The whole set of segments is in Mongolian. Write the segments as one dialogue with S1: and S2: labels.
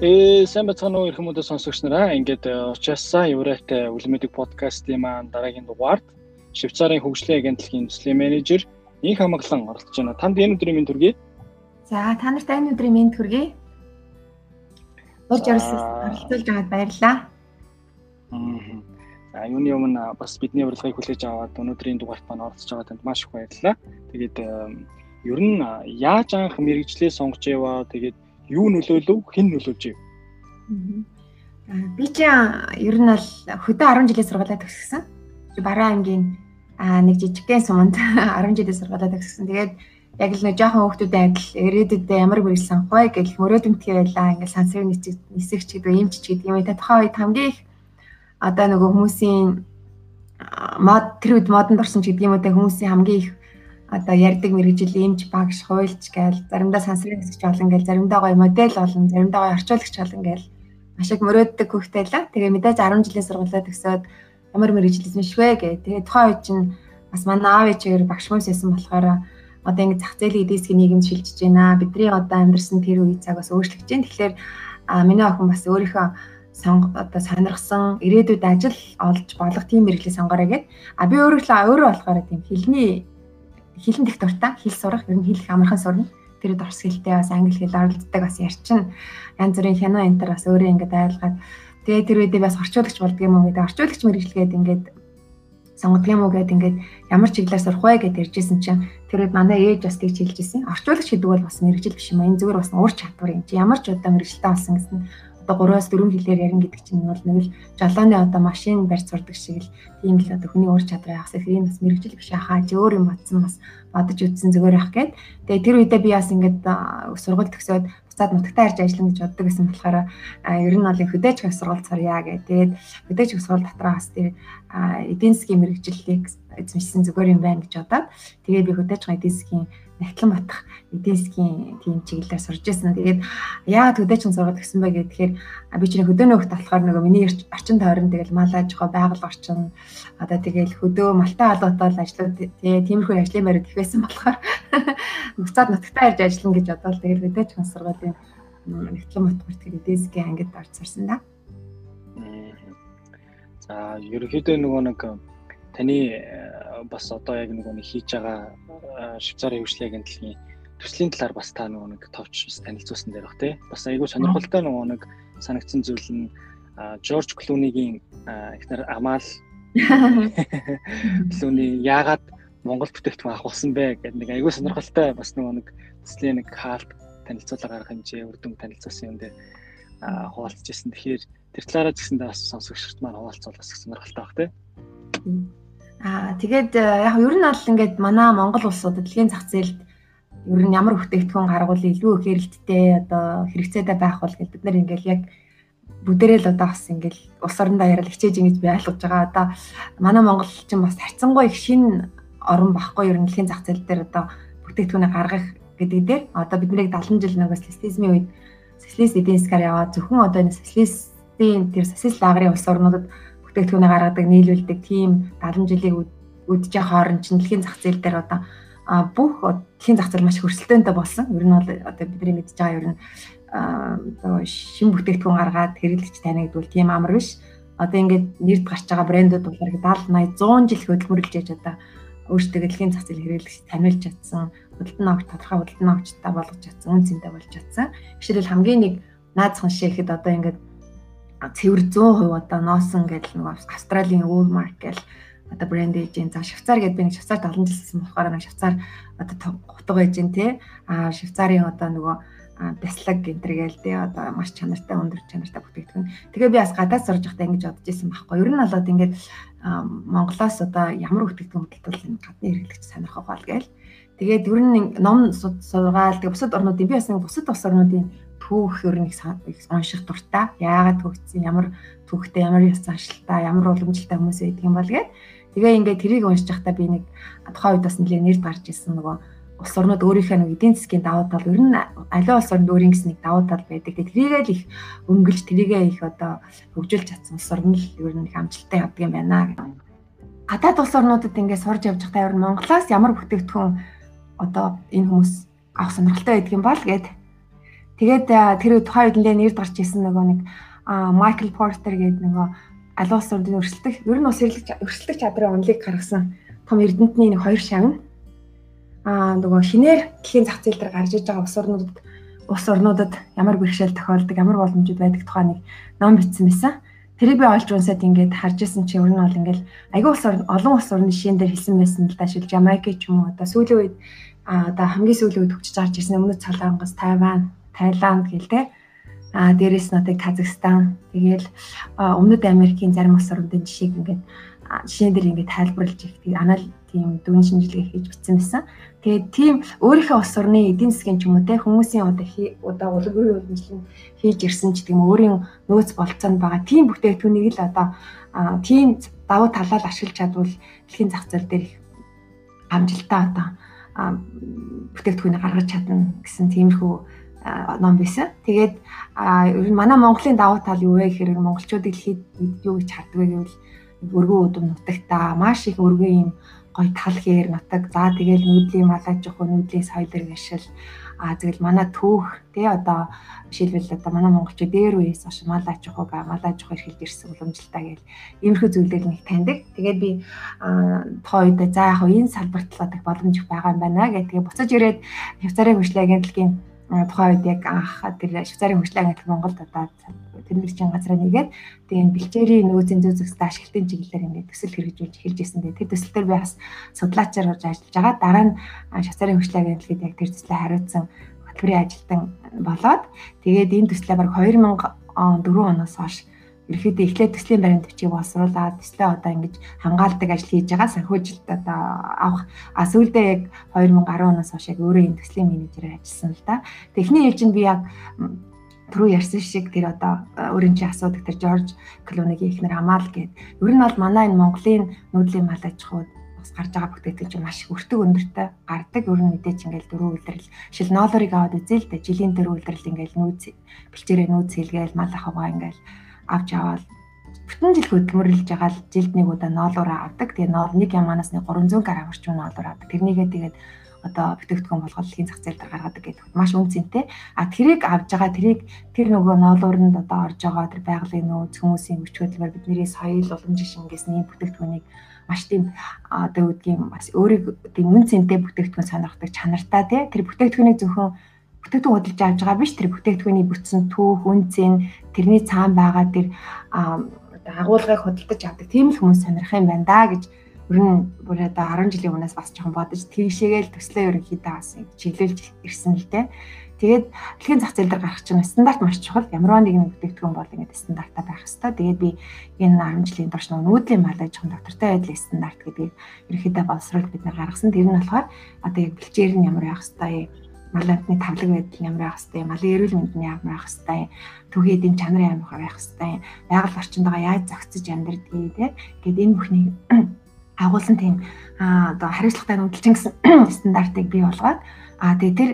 S1: Ээ сайн бацхан уу ирэх мөдө сонсогч нараа ингээд уучаасан Еврейтэй үлэмэдэг подкастын маань дараагийн дугаард Швейцарын хөгжлийн агентлагийн төслийн менежер Инх хамглан оролцож байна. Танд энэ өдрийн мэнд хүргэе.
S2: За та нарт энэ өдрийн мэнд хүргэе. Урьж оролцуулж байгаад баярлалаа.
S1: За юуны өмнө бас бидний урилгыг хүлээж аваад өнөөдрийн дугаарт маань оролцож байгаа танд маш их баярлалаа. Тэгээд ер нь яаж анх мэрэгжлээ сонгож яваа тэгээд юу нөлөөлөв хэн нөлөөлж ив?
S2: Би чи ер нь бол хөдөө 10 жилийн сургуулаа төгссөн. Бараа ангийн нэг жижигхэн суманд 10 жилийн сургуулаа төгссөн. Тэгээд яг л нэг жоохон хүүхдүүдээ адил ирээдүйдээ ямар мэрэгэл сонгох вэ гэж мөрөөдөнтгий байлаа. Ингээл сансрын нисэг нисэгч гэдэг эмч ч гэдэг юм. Тэ тухайн үед хамгийн их одоо нөгөө хүмүүсийн мод тэр үед модонд орсон ч гэдэг юм тэ хүмүүсийн хамгийн их одоо ярддаг мэрэгжил эмч багш хуульч гээл заримдаа сансрын хэсэгч олон гээл заримдаа гоё модель олон заримдаа гоё орчуулагч олон гээл маш их мөрөөддөг хүүхдээ л тэгээ мэдээж 10 жилийн сургуулаа төгсөөд ямар мэрэгжил эзэмш вэ гэ тэгээ тухайн үед чинь бас манай аав ээжээр багш хүмүүс байсан болохоор одоо ингэ зах зээлийн эдийн засгийн нийгэмд шилжиж байна. Бидний одоо амьдарсан тэр үе цагаас өөрчлөгдөж байна. Тэгэхээр миний охин бас өөрийнхөө сонго одоо сонирхсан ирээдүйд ажил олж болох тийм мэрэгжлийг сонгоорой гэд. А би өөрөө өөрөө болохоор тийм хэлний хэлэн дэх дуртай. Хэл сурах ер нь хэлэх амархан сурна. Тэр дорс хэлтэй бас англи хэл оролцдог бас ярьчин янз бүрийн хяно энтер бас өөрөө ингээд айлгаад тэгээ тэр үедээ бас орчуулагч болдго юм уу гэдэг. Орчуулагч мэрэгжлгээд ингээд сонгодог юм уу гэдэг ингээд ямар чиглэлээр сурах вэ гэдээ ярьжсэн чинь тэр үед манай ээж бас тэгж хэлжсэн орчуулагч гэдэг бол бас мэрэгжил биш юм энэ зүгээр бас ур чадвар юм чи. Ямар ч удаа мэрэгжилтэй болсон гэсэн одоо 3-аас 4 хэлээр ярина гэдэг чинь бол нэг л жолооны одоо машин барьж сурдаг шиг л тийм л одоо хүний ур чадвар явах хэрэг бас мэрэгжил биш хаа чи өөр юм бодсон бас бодож үзсэн зүгээр явах гээд. Тэгээ тэр үедээ би бас ингээд сургууль төгсөөд буцаад нутагтаа харж ажиллана гэж боддог гэсэн болохоор ер нь бол хөдөөж их сургууль сурья гэ. Тэгээд хөдөөж их сургууль дотроо бас тэр эдийн засгийн мэрэгжлийг эзэмшсэн зүгээр юм байна гэж бодоод. Тэгээд би хөдөөж их эдийн засгийн Нягтлан батах эдийн засгийн тийм чиглэлээр сурж ирсэн. Тэгээд яагаад хөдөөчин сургууль гэсэн бэ гэхээр би чинь хөдөөний хөлт болохоор нөгөө миний орчин тойрон тэгэл мал аж ахуй байгаль орчин одоо тэгэл хөдөө малтай холбоотой ажлууд тиймэрхүү ажлын байрууд их байсан болохоор буцаад нутагтаа ирж ажиллана гэж бодоод тэгэл хөдөөчин сургуулийн Нягтлан батах гэдэг эдийн засгийн ангид орж сурсан да.
S1: За ерөнхийдөө нөгөө нэг таны э, бас одоо яг нөгөө нэг хийж байгаа э, Швейцарын хөгжлийн агентлагийн төслийн талаар бас та нөгөө нэг товч бас танилцуулсан дээр баг тий. Бас айгүй сонирхолтой нөгөө нэг санагдсан зүйл нь Жорж Клунигийн ихнэр Амал Клуни яагаад Монгол бүтээгдэхүүн авах болсон бэ гэдэг нэг айгүй сонирхолтой бас нөгөө нэг төслийн нэг хаалт танилцуулга гаргах хэмжээ үрдүн танилцуулсан юм дээр хуваалцж ирсэн. Тэгэхээр тэр талаараа ч гэсэндээ бас сонсогчдод маань хуваалцвал бас сонирхолтой баг тий.
S2: Аа тэгээд э, яг ер нь бол ингээд манай Монгол улсууд дэлхийн зах зээлд ер нь ямар бүтээгдэхүүн гаргуул илүү их эрэлттэй одоо хэрэгцээтэй байх бол бид нар ингээд яг бүдэрэл одоо бас ингээл улс орондоо яриад хичээж ингэж би ойлгож байгаа. Одоо манай монголчин бас харьцангуй их шин орон багхгүй ер нь дэлхийн зах зээл дээр одоо бүтээгдэхүүнээ гаргах гэдэг дээр одоо биднийг 70 жил нөгөө социализмын үед социалист эдийн засгаар яваад зөвхөн одоо энэ социалистын тэр социалист лагерын улс орнуудад бүтээгдэхүүнээ гаргадаг, нийлүүлдэг тийм 70 жилийн байгаа хооронд чинь дэлхийн зах зээл дээр одоо бүх дэлхийн зах зээл маш хөрсөлтөөнтэй болсон. Ер нь бол одоо бидний мэдж байгаа ер нь одоо шин бүтээгдэхүүн гаргаад хэрэглэгч танигдвал тийм амар биш. Одоо ингээд нэрд гарч байгаа брэндүүд бол 70 80 100 жил хөдөлмөрлж яж одоо өөрсдөө дэлхийн зах зээл хэрэглэгч таниулж чадсан, худалдан авч тодорхой худалдан авчтай болгож чадсан, үн цэнтэй болж чадсан. Жишээлбэл хамгийн нэг наацхан шихэд одоо ингээд цэвэр 100% одоо носон гэдэг нэг Австралийн Walmart гэл одоо брэнд эйжен за Швейцар гэдэг би нэг Швейцар 70 жилсэн болохоор нэг Швейцар одоо гутга эйжен тий а Швейцарын одоо нөгөө бяслаг гэнтэр гээл тий одоо маш чанартай өндөр чанартай бүтээгдэхүүн. Тэгээ би бас гадаад сурж байхдаа ингэж бодож исэн байхгүй. Ер нь болоод ингээд Монголоос одоо ямар бүтээгдэхүүн хөдөлтөл энэ гадны хэрэглэгч сонирхох бол гээл. Тэгээд ер нь ном сургаал тэгээ бусад орнуудын би бас нэг бусад улс орнуудын түүх ер нь их унших дуртай. Яагаад түүхцэн ямар түүхтэй ямар яс заншилтай ямар уламжлалтай хүмүүс байдаг юм бол гээд тэгээ ингээд тэрийг уншиж байхдаа би нэг тухайн үед бас нэлээд нэрд гарч ирсэн нөгөө улс орнууд өөрийнхөө нэг эдийн засгийн давуу тал ер нь аливаа улс орнд өөрийн гэсэн нэг давуу тал байдаг. Тэгээ тэрийгээ л их өнгөлж тэрийгээ их одоо хөгжүүлж чадсан улс орн л ер нь их амжилттай явдаг юм байна гэдэг. Гадаад улс орнуудад ингээд сурж явж байхдаа ер нь Монголоос ямар бүтээгдэхүүн одоо энэ хүмүүс авах сонирхолтой байдаг юм бол гээд Тэгээд тэр тухайн үед нэлээ нэр дарж ирсэн нөгөө нэг Майкл Портер гэдэг нөгөө аль улс орны өрсөлдөх ер нь бас өрсөлдөх чадрын онлыг гаргасан том эрдэмтний нэг хоёр шагна. Аа нөгөө шинээр дэлхийн зах зээл дээр гарч иж байгаа улс орнуудад улс орнуудад ямар бэрхшээл тохиолдог, ямар боломжууд байдаг тухай нэг ном бичсэн байсан. Тэрийг би олж унсаад ингээд харж исэн чи өөр нь бол ингээд аягүй орн олон улс орны шин дээр хэлсэн байсан л да шил. Жамайк ч юм уу одоо сүүлийн үед одоо хамгийн сүүлийн үед хөгжиж гарч ирсэн өмнөд Солонгос, Тайван, Таиланд гэл те. А дээрээс нь одоо Казахстан. Тэгэл өмнөд Америкийн зарим улс орнуудын жишээг ингээд жишээн дээр ингээд тайлбарлаж их анал тийм дүн шинжилгээ хийж бичсэн байсан. Тэгээд тийм өөрийнхөө улс орны эдийн засгийн ч юм уу те хүмүүсийн одоо одоо улгын хөгжлийн хийж ирсэн ч тийм өөрийн нөөц болцоонд байгаа. Тийм бүтээгдэхүүнийг л одоо тийм давуу талаар ашиглаж чадвал дэлхийн зах зээл дээр их амжилттай одоо бүтээгдэхүүнийг гаргаж чадна гэсэн тиймэрхүү ном байсан. Тэгээд ер нь манай Монголын давуу тал юу вэ гэхээр монголчуудыг дэлхийд юу гэж харддаг вэ гэвэл өргөн өдөм нутагта маш их өргөн юм гой тал хээр нутаг. За тэгэл нүүдлийн малаж жохоо нүүдлийн соёлын гашил а тэгэл манай түүх тий одоо жишээлбэл одоо манай монголчууд дээр үеэс хойш малаж жохог малаж жохоо эрхэлж ирсэн уламжлалтай гэл иймэрхүү зүйлээр нэг таньдаг. Тэгээд би тоо үед за яг энэ салбарт л одоо боломж байгаа юм байна гэх тэгээ буцаж ирээд Хявцарын хөгжлийн агентлагийн тухайн үед яг анх тэр Швейцарын хөгжлийн агентлаг Монголд одоо тэрмэрчийн газраа нэгээд тэгээ энэ бэлчээрийн нөөцийн зөв зөвсөд ашиглалтын чиглэлээр ингээд төсөл хэрэгжүүлж эхэлж ирсэн. Тэр төсөл дээр би бас судлаачаар орж ажиллаж байгаа. Дараа нь Швейцарын хөгжлийн агентлагид яг тэр төслөө хариуцсан хөтөлбөрийн ажилтан болоод тэгээд энэ төслөө баг 2004 оноос хойш ерөөхдөө эхлээд төслийн баримт бичгийг боловсруулаад төслөө одоо ингэж хамгаалдаг ажил хийж байгаа санхүүжилт одоо авах а сүүлдээ яг 2010 оноос хойш яг өөрөө энэ төслийн менежерээр ажилласан л да. Техник ээлжинд би яг түрүү ярьсан шиг тэр одоо өөрийн чи асуудаг тэр Жорж Клунигийн ихнэр хамаал гээд ер нь бол манай энэ Монголын нүүдлийн мал аж ахуйд бас гарч байгаа бүтээгдэхүүн чинь маш их өртөг өндөртэй гардаг. Ер нь мэдээж ингээл дөрөв үлрэл шил ноолорыг аваад үзээ л дээ. Жилийн дөрөв үлрэл ингээл нүүц бэлчээрээ нүүц хэлгээл мал ахуйгаа ингээл авч аваад бүтэн жил хөдөлмөрлөж байгаа л жилд нэг удаа ноолуураа авдаг. Тэгээ ноол нэг яманаас нэг 300 г орчим ноолуур авдаг. Тэрнийгээ тэгээд одоо бүтээгдэхүүн болгоод дэлхийн зах зээл дээр гаргадаг гэдэг маш үн цэнтэй. А тэрийг авж байгаа тэрийг тэр нөгөө ноолууранд одоо орж байгаа тэр байгалийн нөөц хүмүүсийн хүч хөдөлмөр бидний соёл уламж шингээс нэм бүтээгдэхүүнийг маш тийм одоо үүдгийн бас өөрийг тийм үн цэнтэй бүтээгдэхүүн сонирхдаг чанартай тий тэр бүтээгдэхүүнийг зөвхөн бүтээгдэхүүн худалдаж авч байгаа биш тэр бүтээгдэхүүний бүтсэн түүх, үнцэн, тэрний цаан байгаа тэр агуулгыг худалдаж авдаг тийм л хүмүүс сонирх юм байна да гэж ер нь бүр одоо 10 жилийн өмнөөс бас жоохон бодож тийшээгээл төслөө ерөнхийдөө бас чиглүүлж ирсэн л дээ. Тэгээд дэлхийн зах зээл дээр гарах чинь стандарт маш чухал. Ямар нэгэн бүтээгдэхүүн бол ингэ стандартаа байх хэвээр. Тэгээд би энэ 10 жилийн турш нүүдлийн малай жоохон доктортой байдлын стандарт гэдгийг ерөнхийдөө боловсруулалт бид нар гаргасан. Тэр нь болохоор одоо яг бэлчээр нь ямар байх хэвээр мал амтны тавлаг байдал ямар байх хэвтэй, малын эрүүл мэнд нь ямар байх хэвтэй, төвхий эдийн чанар ямар байх хэвтэй, байгаль орчиндөө яаж зохицож амьдрдгийг те. Гэт энэ бүхнийг агуулсан тийм одоо хариуцлагатай нүүдэлчин гэсэн стандартыг бий болгоод а тэгээ тэр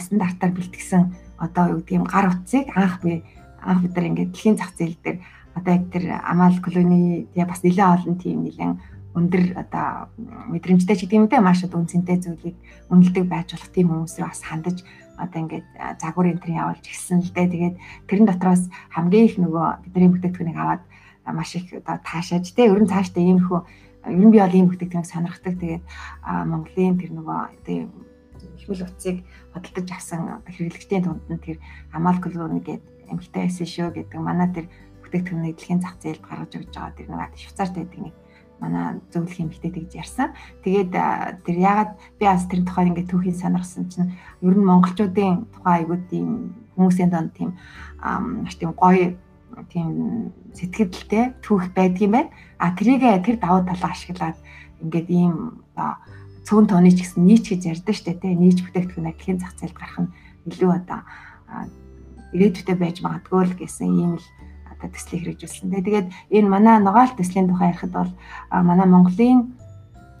S2: стандартаар бэлтгэсэн одоо юу гэдэг юм гар утсыг анх би анх бид нар ингээд дэлхийн зах зээл дээр одоо яг тэр амаал колони тэгээ бас нэлээд олон тийм нэлээд өндөр одоо мэдрэмжтэй ч гэдэг юм те маш одоо үнцэнтэй зүйлийг үнэлдэг байж болох тийм хүмүүс бас хандаж одоо ингээд загвар энэ төрлийн явуулж гисэн л дээ. Тэгээд тэрэн дотроос хамгийн их нөгөө бидний бүтээгдэхүүнийг аваад маш их одоо таашааж те ерөн цаашдаа иймэрхүү ерөн би бол ийм бүтээгдэхүүнийг сонирхдаг. Тэгээд Монголын тэр нөгөө тийм хөл утсыг бодлож авсан хэрэглэгчдийн дунд нь тэр амал колони гэдэг эмгтэй байсан шүү гэдэг манай тэр бүтээгдэхүүнийг дэлхийн зах зээлд гаргаж өгч байгаа тэр нэг швейцарт байдаг нэг манай зөвлөх эмэгтэй тэгж ярьсан. Тэгээд тэр ягаад би бас тэр тухай ингээд түүхийн сонирхсан чинь ер нь монголчуудын тухай айгуу тийм хүмүүсийн донд тийм маш тийм гоё тийм сэтгэлдэлтэй түүх байдаг юм байна. А тэрийг тэр давуу талаа ашиглаад ингээд ийм цөөн тооны ч гэсэн нийч гэж ярьдэн штэ тий нийч бүтээгдэхүүн ажлын зах зээлд гарах нь илүү одоо ирээдүйдээ байж магадгүй л гэсэн ийм л одоо төслийг хэрэгжүүлсэн. Тэгээд энэ манай ногоол төслийн тухай ярихад бол манай Монголын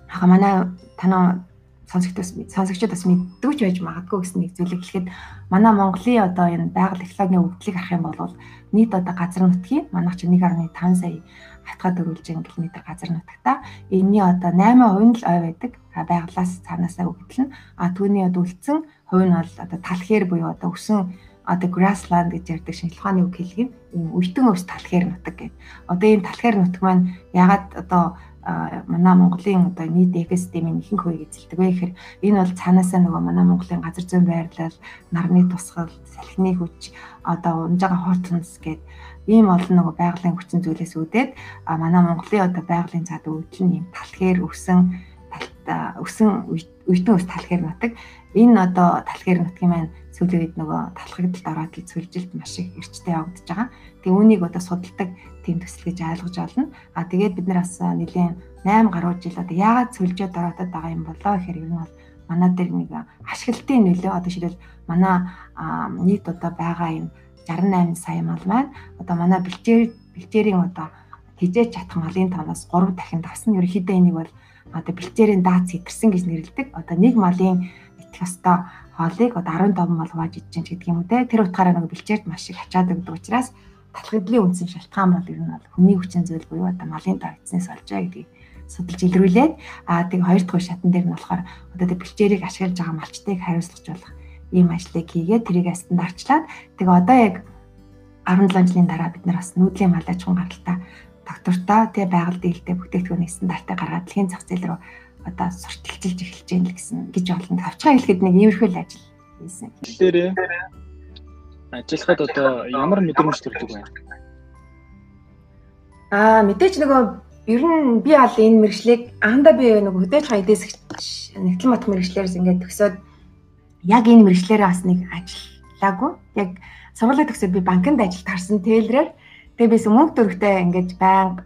S2: хаа манай танаа сонсогчдоос сонсогчдод бас мэддэгч байж магадгүй гэсэн нэг зүйлийг хэлэхэд манай Монголын одоо энэ байгаль экологийн өвдлийг харах юм бол нийт одоо газар нутгийн манайх чинь 1.5 сая хатгаа дөрвөлжин км газар нутагта энэний одоо 8% л ой байдаг. Байгалаас цаанаасаа өгдөл нь. А түүний одоо үлдсэн хувь нь бол одоо тал хээр буюу одоо өсөн одоо grassland гэж ярьдаг шинжлэх ухааны үг хэлгийг ийм үйтэн өвс талхаар нутаг гэдэг. Одоо ийм талхаар нутаг маань ягаад одоо манай Монголын одоо нийт экосистемийн ихэнх хувийг эзэлдэг вэ гэхээр энэ бол цаанаасаа нөгөө манай Монголын газар зүйн байрлал, нарны тусгал, салхины хүч, одоо унж байгаа хот хүнс гээд ийм олон нөгөө байгалийн хүчин зүйлээс үүдээд манай Монголын одоо байгалийн цаад нь ийм талхээр өсөн өсөн үйтэн ус талхээр нутаг энэ одоо талхээр нутгийн маань сүүлийн үед нөгөө талхагдалд ороод л цөлжилт маш их эрчтэй явагдаж байгаа. Тэгээ үүнийг одоо судалдаг тийм төсөл гэж ойлгож олно. А тэгээд бид нар бас нэлийн 8 гаруй жил одоо яагаад цөлжөөд ороодод байгаа юм болоо гэхээр ер нь бол манай дээр нэг ашиглалтын нөлөө одоо шилбэл манай нийт одоо байгаа юм 68 сая мал маань одоо манай бэлчээр бэлчээрийн одоо хижээж чадах малын тоноос 3 дахин давсан. Ерөнхийдөө энийг бол одоо бэлчээрийн даац хэтэрсэн гэж нэрлэдэг. Одоо нэг малын итгэх ёстой хоолыг одоо 15 мал хувааж идэж чинь гэдэг юм үү те. Тэр утгаараа нэг бэлчээрд маш их ачаад өгдөг учраас талхаглалын үндсэн шалтгаан бол ер нь бол хүний хүчин зүйл буюу одоо малын эцнээс олж байгаа гэдгийг судалж илрүүлээд аа тэг хоёр дахь шатан дээр нь болохоор одоо тэг бэлчээрийг ашиглаж байгаа малчтыг хариуцлах болох ийм ажлыг хийгээд тэрийг стандарчлаад тэг одоо яг 17 жилийн дараа бид нар бас нүүдлийн мал аж ахуйн гаралтай доктортой тэг байгаль дээлтэй бүтээгдэхүүний стандартыг гаргаад дэлхийн зах зээл рүү одоо сурталчилж эхэлж байна л гэсэн гэж болно. Тавчгаа хэлэхэд нэг иймэрхүү л ажил хийсэн.
S1: Тэгэхээр ажиллахад одоо ямар мэдрэмж төрдөг вэ?
S2: Аа мэдээж нөгөө ер нь би аль энэ мэрэгчлийг анхандаа би нөгөө хөдөөж байгаа эдээсгч нэгтлэн батх мэрэгчлэрээс ингээд төгсөөд яг энэ мэрэгчлэрээ бас нэг ажиллаагүй. Яг сургуулаа төгсөөд би банкнд ажилд харсан тээлрээр тэгээ бис мөнгө төрхтэй ингээд баян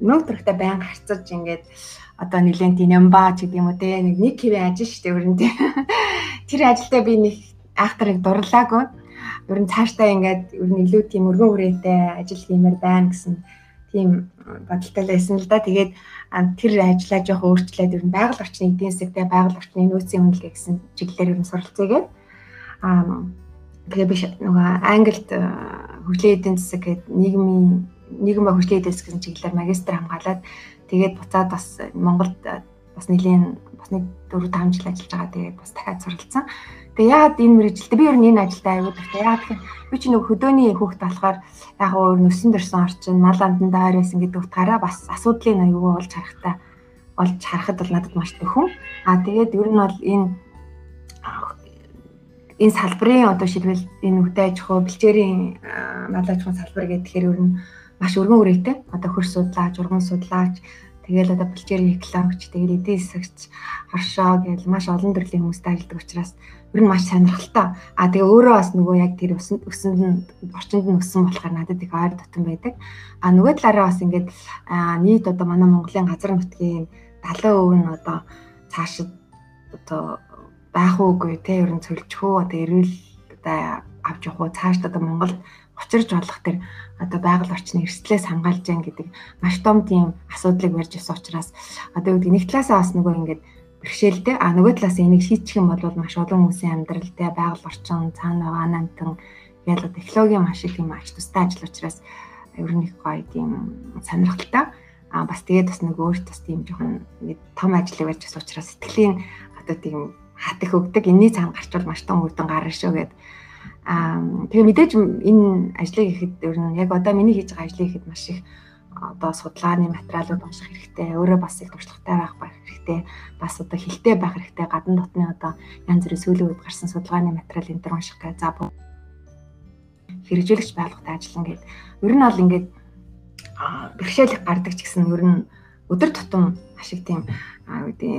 S2: мөнгө төрхтэй баян харцаж ингээд одоо нэлээд тийм ба ч гэдэг юм уу те нэг нэг хэвээ ажил шүү дээ тийм тэр ажилдаа би нэг айхтарыг дурлаагүй. Ер нь цаашдаа ингээд ер нь илүү тийм өргөн хүрээтэй ажил хиймээр байна гэсэн тийм бодолтой байсан л да. Тэгээд тэр ажлаа жоох өөрчлөөд ер нь байгаль орчны эдийн засагтай байгаль орчны нөөцийн үнэлгээ гэсэн чиглэлээр ер нь суралцъягээд аа тэгээ би нөгөө Англид хөгжлийн эдийн засаг гэдэг нийгмийн нийгэм ба хөгжлийн эдийн засаг гэсэн чиглэлээр магистр хамгаалаад тэгээд буцаад бас Монголд бас нэлийн бас нэг 4 5 жил ажиллаж байгаа. Тэгээд бас дахиад суралцсан. Тэгээ яагаад энэ мэрэгжилтэй би ер нь энэ ажилдаа аягүй дуртай. Яагаад гэхээр би чи нэг хөдөөний хүүхд болохоор яг өөр нүсэн дөрсөн орчин мал амдан даяар байсан гэдэг утгаараа бас асуудлыг аягүй олж харахтай олж харахад бол надад маш төхөн. Аа тэгээд ер нь бол энэ энэ салбарын одоо шилбэл энэ үдэ аж ахуй бэлчээрийн мал аж ахуйн салбар гэхээр ер нь маш өргөн үрээтэй. Одоо хөрс судлаач, урган судлаач Тэгэл одоо бэлчээр экологч, тэгэл эдийн засагч, оршоо гэл маш олон төрлийн хүмүүстэй ажилладаг учраас ер нь маш сонирхолтой. А тэгээ өөрөө бас нөгөө яг тэр өсөнд өсөнд орчинд нь өссөн болохоор надад их ойр дотн байдаг. А нөгөө талаараа бас ингээд нийт одоо манай Монголын газар нутгийн 70% нь одоо цаашид одоо байх уугүй те ер нь цөлжих үү одоо эрүүл одоо авч явах уу цааш одоо Монгол учирж болох тэр одоо байгаль орчны эрсдлээс хамгаалж яан гэдэг маш том тийм асуудлыг барьж ирсэн учраас одоо үүд нэг талаасаа бас нөгөө ингээд бэрхшээлтэй а нөгөө талаас энийг шийдчих юм бол маш олон хүмүүсийн амьдралтай байгаль орчин цаана байгаа намтан ял технологийн маш их юм ач тустай ажил учраас ер нь их гоё тийм сонирхолтой. А бас тэгээд бас нэг өөрт бас тийм жоохон нэг том ажил барьж ирсэн учраас сэтгэлийн одоо тийм хатах өгдөг энэний цаана гарчвал маш том үр дүн гарна шүү гэдэг Аа тэгээ мэдээж энэ ажлыг ихэд ер нь яг одоо миний хийж байгаа ажлыг ихэд маш их одоо судалгааны материалууд унших хэрэгтэй. Өөрөө бас их туршлагатай байх байх хэрэгтэй. Бас одоо хилтэй байх хэрэгтэй. Гадна дотны одоо янз бүрийн сүүлийн үед гарсан судалгааны материал энэ төр унших гэ. За хэрэгжүүлэгч байгууллагатай ажиллана гэд. Ер нь бол ингээд бэрхшээлх гардаг ч гэсэн ер нь өдөр тутам ашиг тийм үүдээ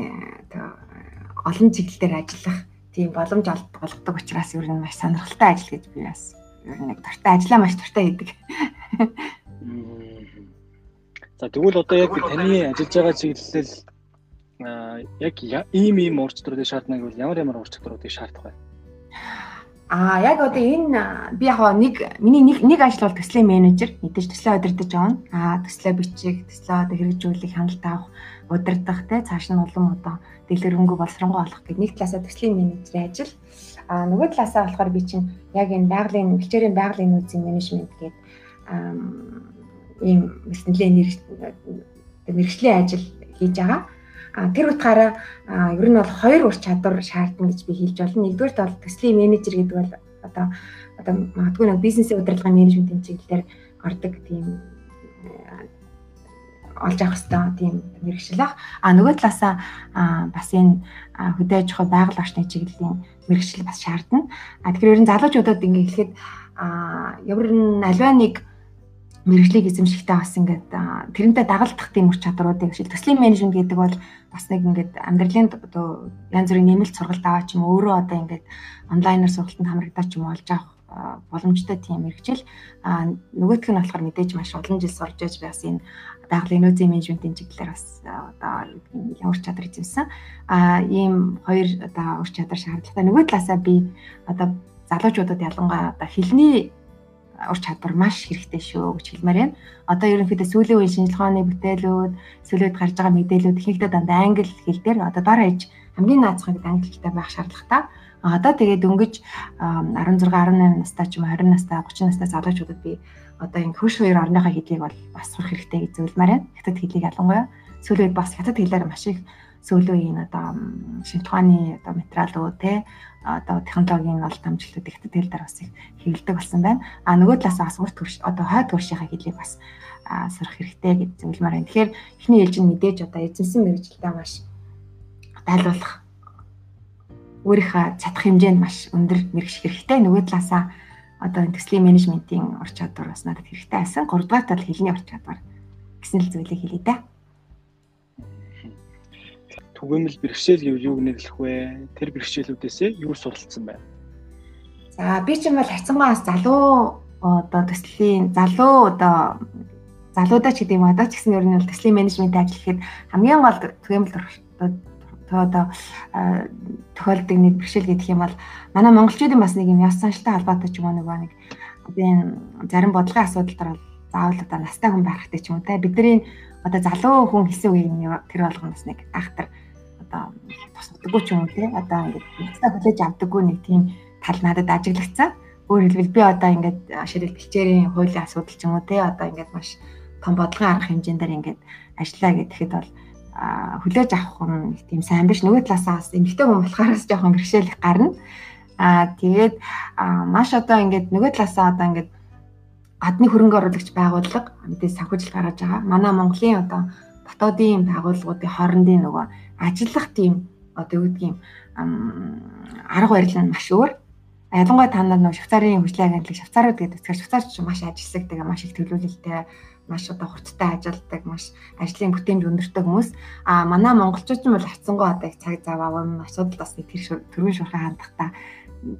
S2: олон чиглэлээр ажиллах тийм боломж олгодог учраас ер нь маш сонирхолтой ажил гэж би бас ер нь нэг дуртай ажиллаа маш дуртай хийдэг.
S1: За тэгвэл одоо яг таны ажиллаж байгаа чиглэлэл яг ийм ийм ур чадруудыг шаардна гэвэл ямар ямар ур чадруудыг шаардах вэ?
S2: Аа яг одоо энэ би яг нэг миний нэг нэг ажил бол төслийн менежер мэдээж төслөө удирдах авна. Аа төслөө бичих, төслөө одоо хэрэгжүүлэх, хяналт авах, удирдах те цааш нь улам одоо дэлгэрэнгүй боловсронгуй болох гэдэг нэг талаасаа төслийн менежерийн ажил. А нөгөө талаасаа болохоор би чинь яг энэ байгалийн бэлчээрийн байгалийн нөөцийн менежмент гэдэг ийм мэснэлийн мэрэгжлийн ажил хийж байгаа. Тэр утгаараа ер нь бол хоёр ур чадвар шаардна гэж би хэлж байна. Нэгдүгээр бол төслийн менежер гэдэг бол одоо одоо магадгүй нэг бизнесийн удирдлагын менежментийн чиглэлээр ордог тийм олж авах хэрэгтэй тийм мэрэгжил ах. А нөгөө талаасаа бас энэ хөдөө аж ахуй байгаль орчны чиглэлийн мэрэгжил бас шаардна. А тэгэхээр ер нь залуучуудад ингээ хэлэхэд а ямар н альва нэг мэрэгжлийг эзэмшихтэй бас ингээд тэрнтэй дагалдах тийм ур чадруудыг жишээл төслийн менежмент гэдэг бол бас нэг ингээд амьдралын одоо янз бүрийн нэмэлт сургалт аваа ч юм өөрөө одоо ингээд онлайнаар сургалтанд хамрагдаа ч юм олж авах боломжтой тийм мэрэгжил а нөгөөх нь болохоор мэдээж маш олон жил сурж яж бас энэ байгалийн нөөцийн менежментийн чиглэлээр бас одоо ямар чадвар эзэмсэн. А ийм хоёр одоо ур чадвар шаардлагатай. Нөгөө талаасаа би одоо залуучуудад ялангуяа одоо хэлний ур чадвар маш хэрэгтэй шүү гэж хэлмээр байна. Одоо ерөнхийдөө сүүлийн үеийн шинжилгээ ухааны бүтээлүүд, сүүлийн гарч байгаа мэдээлүүд ихэнхдээ дандаа англи хэл дээр одоо дор хаяж хамгийн наацхан гэдэг англи хэлтэй байх шаардлагатай. Одоо тэгээд дөнгөж 16, 18 настай ч юм уу 20 настай, 30 настай залуучуудад би одоо энэ хөрш хоёр орныхоо хэлийг бол бас сурах хэрэгтэй гэж зөвлөмөр байна. Хятад хэлийг ялангуяа сүүлийн үед бас хятад хэлээр маш их сүүлийн одоо шинжлэх ухааны одоо материалууд те одоо технологийн ол дамжлууд хятад хэл дээр бас их хэвлдэг болсон байна. А нөгөө талаас бас урт хөрш одоо хойд хөршийнхаа хэлийг бас сурах хэрэгтэй гэж зөвлөмөр байна. Тэгэхээр эхний ээлж нь мэдээж одоо эзэмсэн мэрэгжилтэй маш тайлбарлах өөрийнхөө чадах хэмжээнд маш өндөр мэрэгш хэрэгтэй. Нөгөө талаасаа одоо төслийн менежментийн ур чадвар бас надад хэрэгтэй байсан. 3 дугаар тал хэлний ур чадвар гэсэн л зүйлийг хэлье да.
S1: Түгээмэл бэрхшээл гэвэл юуг нэрлэх вэ? Тэр бэрхшээлүүдээс юу суралцсан байна?
S2: За би ч юм бол хайцангаас залуу одоо төслийн залуу одоо залуудаа ч гэдэг юм одоо ч гэсэн ер нь бол төслийн менежмент ажил гэхэд хамгийн гол түгээмэл одоо тохиолдог нэг бэрхшээл гэдэг юм бол манай монголчуудын бас нэг юм яс саншилтай холбоотой ч юм уу нэг энэ зарим бодлогын асуудал төр заавал одоо настай хүн байх хэрэгтэй ч юм уу те бидний одоо залуу хүн хийсэн үеийн тэр болгоноос нэг ахтар одоо тусдаггүй ч юм уу те одоо ингээд настай хүлээж авдаггүй нэг тийм тал надад ажиглагдсан өөр хэлбэл би одоо ингээд ширэл бэлчээрийн хуулийн асуудал ч юм уу те одоо ингээд маш том бодлогын арга хэмжээндээр ингээд ажиллаа гэхэд бол хүлээж авах нь тийм сайн биш. Нөгөө талаасаа бас эмгтэй хүн болохоос жоохон бэрхшээл гарна. Аа тэгээд маш одоо ингээд нөгөө талаасаа одоо ингээд гадны хөрөнгө оруулагч байгууллага мэдээ санхүүжил гаргаж байгаа. Манай Монголын одоо дотоодын байгууллагуудын хоорондын нөгөө ажиллах тийм одоо юу гэдгийг арга барил нь маш өөр. Ялангуяа та нар нөгөө Швейцарын хөгжлийн агентлаг Швейцарууд гэдэг. Тэгэхээр Швейцарч маш ажилласдаг, маш их төлөвлөлттэй маш одоо хурцтай ажилладаг, маш ажлын бүтээмж өндөртэй хүмүүс. А манай монголчууд ч юм бол хацсангоо одоо их цаг зав аваа асуудал бас нэг тэр төргийн шуурхай хандахтаа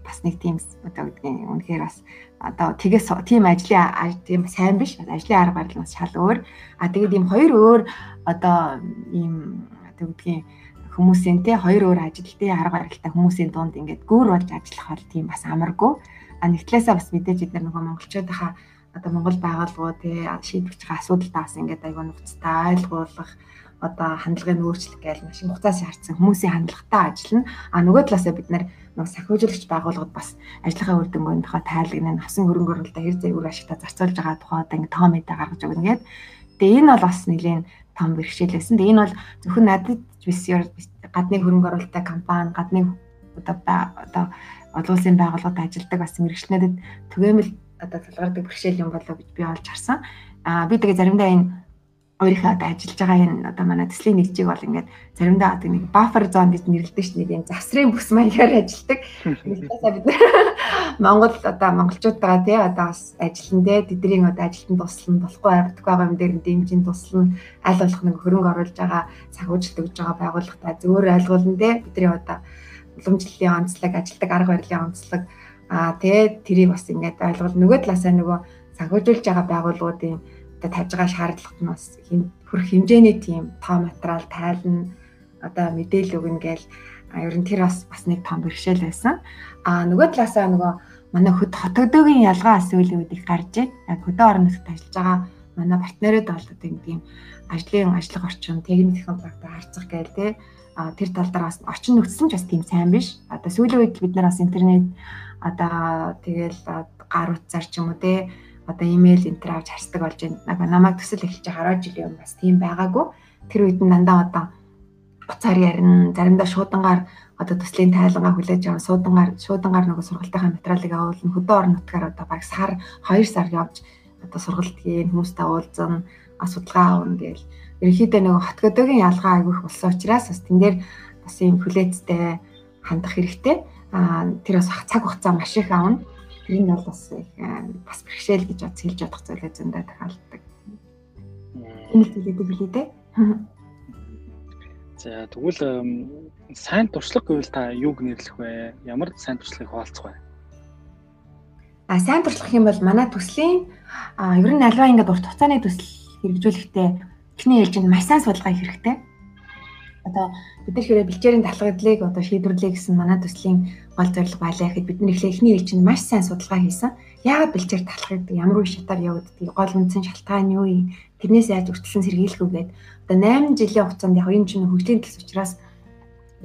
S2: бас нэг тийм одоо гэдгийг үнэхээр бас одоо тгээс тийм ажлын тийм сайн биш ажлын арга барил бас шал өөр а тэгээд ийм хоёр өөр одоо ийм одоо гэдгийг хүмүүсийн те хоёр өөр ажилтны арга барилтай хүмүүсийн дунд ингээд гүүр болж ажиллах бол тийм бас амаргүй а нэг талаасаа бас мэдээж эдгээр нөгөө монголчуудынхаа одоо Монгол байгууллагууд тий шийдвэрч байгаа асуудалтай бас ингээд аягүй нухацтай ойлгуулах одоо хандлагын өөрчлөлт гээл маш хугацаас шаардсан хүмүүсийн хандлагатай ажиллана. А нөгөө талаасаа бид нар нэг сахиужлагч байгууллагад бас ажлынхаа үр дүнгийнхаа тайлагныг хасан хөрөнгө оруулалтаа хэр зэрэг ашигтай зарцуулж байгаа тухай одоо ингээд тоо мэдээ гаргаж өгнө гээд. Тэгээ энэ бол бас нэлийн том бэрхшээл байсан. Тэгээ энэ бол зөвхөн надад биш гадны хөрөнгө оруулалттай компани, гадны одоо олон улсын байгууллагад ажилладаг бас мэрэгчлэнүүдэд түгээмэл одоо тулгардаг бэрхшээл юм болоо гэж би олж харсан. Аа би тэгээ заримдаа энэ өөрийнхөө одоо ажиллаж байгаа энэ одоо манай төслийн нэгжийг бол ингээд заримдаа одоо нэг buffer zone гэж нэрлэдэг ш нэг юм завсрын бүс маягаар ажилладаг. Нэгтээсээ бид Монгол одоо монголчуудаа тий одоо бас ажиллан дээ тэдний одоо ажилтан туслан болохгүй байхгүй байгаа юм дээр дэмжин туслан аль болох нэг хөрөнгө оруулж байгаа цагуужилт өгж байгаа байгууллагатай зөвөр ойлгуулна дээ бидний одоо уламжлалын онцлог ажилтдаг арга барилын онцлог Аа тэгээд тэрийг бас ингээд ойлгол. Нөгөө талаасаа нөгөө санхүүжүүлж байгаа байгууллагуудын тавьж байгаа шаардлагат нь бас хөрөх хэмжээний тийм тоо материал тайлна одоо мэдээлэл өгнө гээл ер нь тэр бас бас нэг том бэрхшээл байсан. Аа нөгөө талаасаа нөгөө манай хөт хотогдоогийн ялгаа асуулын үед их гарч. Яг хөдөө орон нутгад ажиллаж байгаа манай партнерууд бол одоо тийм ажлын ажиллах орчин, техник технологид харьцах гээл те а тэр тал дээр бас орчин нөхцөл нь ч бас тийм сайн биш. Одоо сүүлийн үед бид нар бас интернет одоо тэгэл гар утсаар ч юм уу те одоо имэйл энтер авч харсдаг болж байна. Намайг төсөл эхэлж байгаа 10 жилийн өмнө бас тийм байгаагүй. Тэр үед нь дандаа одоо уцаар ярина, заримдаа шуудангаар одоо төслийн тайлангаа хүлээж аван суудангаар шуудангаар нөгөө сургалтынхаа материалыг агуулна хөдөө орон нутгаар одоо баг сар 2 сар явж одоо сургалт хийн хүмүүстэй уулзсан асуудалгаа авна гээл ерөнхийдөө нөгөө хот gödöгийн ялгаа айгүйх болсон учраас бас тэн дээр бас юм хүлээцтэй хандах хэрэгтэй. Аа тэр бас цаг хугацаа маш их авна. Нь бол бас их бас бэрхшээл гэж бод хэлж чадах зүйлээ зөндөө тохиолддог. Энэ зүйлээ билээ дээ.
S1: За тэгвэл сайн туршлага гэвэл та юуг нэрлэх вэ? Ямар сайн туршлагыг хуваалцах вэ?
S2: А сайн туршлага юм бол манай төслийн ер нь альва ингээд урт хугацааны төсөл хэрэгжүүлэхдээ эхний ээлжинд маш сайн судалгаа хэрэгтэй. Одоо бид нар хэрэг бэлчээрийн талхагдлыг одоо шийдвэрлэе гэсэн манай төслийн гол зорилго байлаа гэхэд бид нар эхлээ эхний ээлжинд маш сайн судалгаа хийсэн. Яагаад бэлчээр талхагдаг, ямар үе шатаар явагддаг, гол үндсэн шалтгаан юу юм, тэрнээс яаж үргэлжлэн сэргийлэх үү гэдэг. Одоо 8 жилийн хугацаанд яг энэ чинь хөгжлийн төлс учраас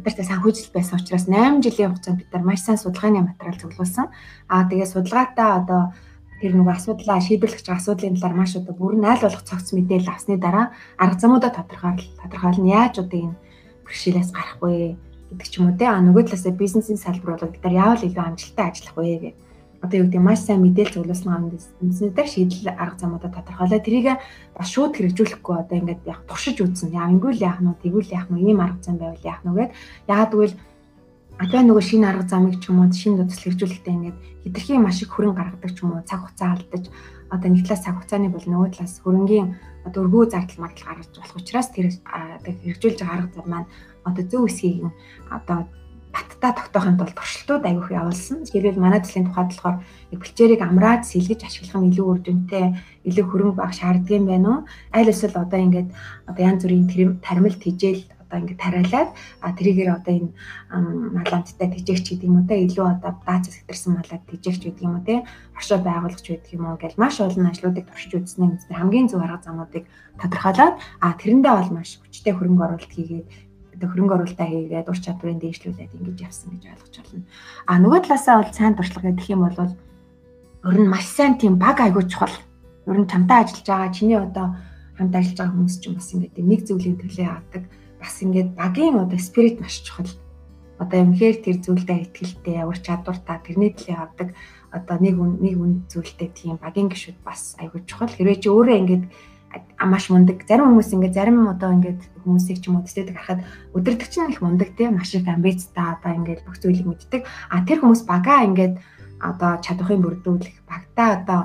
S2: бидэртээ санхүүжилт байсан учраас 8 жилийн хугацаанд бид нар маш сайн судалгааны материал зөвлөсөн. Аа тэгээ судалгаатаа одоо тэр нөгөө асуудлаа шийдвэрлэх асуудлын талаар маш одоо бүрэн айл болох цогц мэдээлэл авсны дараа арга замуудаа тодорхойл тодорхойлно яаж одоо энэ бэрхшээлээс гарах вэ гэдэг ч юм уу те. А нөгөө талаасаа бизнесийн салбар бол бид нар яавал илүү амжилттай ажиллах вэ гэх одоо юу гэдэг маш сайн мэдээлэл зөвлөсөн амнэснээр шийдэл арга замуудаа тодорхойлоо тэрийг бас шууд хэрэгжүүлэхгүй одоо ингээд яг туршиж үзсэн. Яа ингүүл яах нь тэгвэл яах нь ийм арга зам байвал яах нь гэд. Яагаад гэвэл одоо нөгөө шинэ арга замыг ч юм уу шинэ төсөл хэрэгжүүлэлтэд ингээд хэтэрхий маш их хөрөнгө гаргадаг ч юм уу цаг хугацаа алдаж одоо нэг талаас цаг хугацааны бол нөгөө талаас хөрөнгийн одоо өргөө зардал магдал гаргаж болох учраас тэр хэрэгжүүлж байгаа арга зам маань одоо зөв эсгийг одоо баттай тогтоохын тулд туршилтууд аявуух явуулсан. Хэрвээ манай төслийн тухайд болохоор бэлчээрийг амраад сэлгэж ашиглах нь илүү үр дүнтэй, илүү хөрөнгө баг шаарддаг юм байна уу? Аль эсвэл одоо ингээд одоо янз бүрийн таримлт хижээл одоо ингэ тариалаад а тэрийгээр одоо энэ маланттай тэжээгч гэдэг юм уу те илүү одоо даацас хэтэрсэн малаад тэжээгч гэдэг юм уу те оршоо байгуулагч гэдэг юм уу гэж маш олон ажлуудыг туршиж үзснээ үстэй хамгийн зөв арга замуудыг тодорхойлоод а тэрэндээ бол маш хүчтэй хөрөнгө оруулалт хийгээд хөрөнгө оруулалтаа хийгээд ур чадварыг дээшлүүлээд ингэж явсан гэж ойлгож байна. А нөгөө талаасаа бол сайн туршлага гэх юм бол ер нь маш сайн тийм баг айгуу чухал. Ер нь чамтай ажиллаж байгаа чиний одоо хамт ажиллаж байгаа хүмүүс ч бас ингэдэг нэг зөвлөлийн төлөө авдаг бас ингээд багийн одоо спирит маш чухал. Одоо юмхээр тэр зүйлдээ ихтгэлтэй ямар чадвартай тэрний төлөө авдаг одоо нэг нэг үн зүйлтэй тийм багийн гişүүд бас айгүй чухал. Хэрвээ чи өөрөө ингээд маш мундаг зарим хүмүүс ингээд зарим одоо ингээд хүмүүсийг ч юм уу төсөөдөг харахад өдөртөгч нь их мундаг тийм маш их амбицтай одоо ингээд бүх зүйлийг мэддэг. А тэр хүмүүс багаа ингээд одоо чадахын бүрдүүлэх багтаа одоо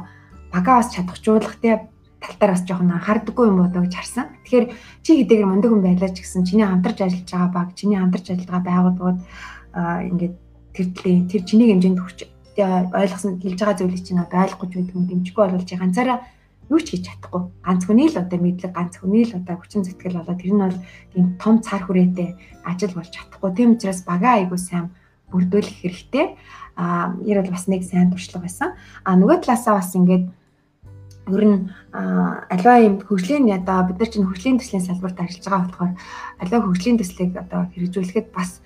S2: багаа бас чадахжуулах тийм талтаар бас жоохон анхаардаггүй юм болоо гэж харсан. Тэгэхээр чи хэдийгээр мундаг хүн байлаа ч гэсэн чиний хамтарч ажиллаж байгаа баг, чиний хамтарч ажиллаж байгаа байгууллагууд ингээд тэр төлөө тэр чиний хэмжээнд хүрч ойлгосон хэлж байгаа зүйлийг чинь одоо ойлгох гэж байдаг юм дэмжихгүй болвол чи ганцаараа юу ч хийж чадахгүй. Ганц хүний л одоо мэдлэг, ганц хүний л одоо хүчин зүтгэл болоо тэр нь бол тийм том цар хүрээтэй ажил болж чадахгүй. Тийм учраас багаа айгуу сайн бүрдүүлэх хэрэгтэй. Аа, ер бол бас нэг сайн туршлага байсан. Аа, нөгөө талаасаа бас ингээд ер нь аливаа юм хөгжлийн одоо бид нар чинь хөгжлийн төслийн салбарт ажиллаж байгаа болохоор аливаа хөгжлийн төслийг одоо хэрэгжүүлэхэд бас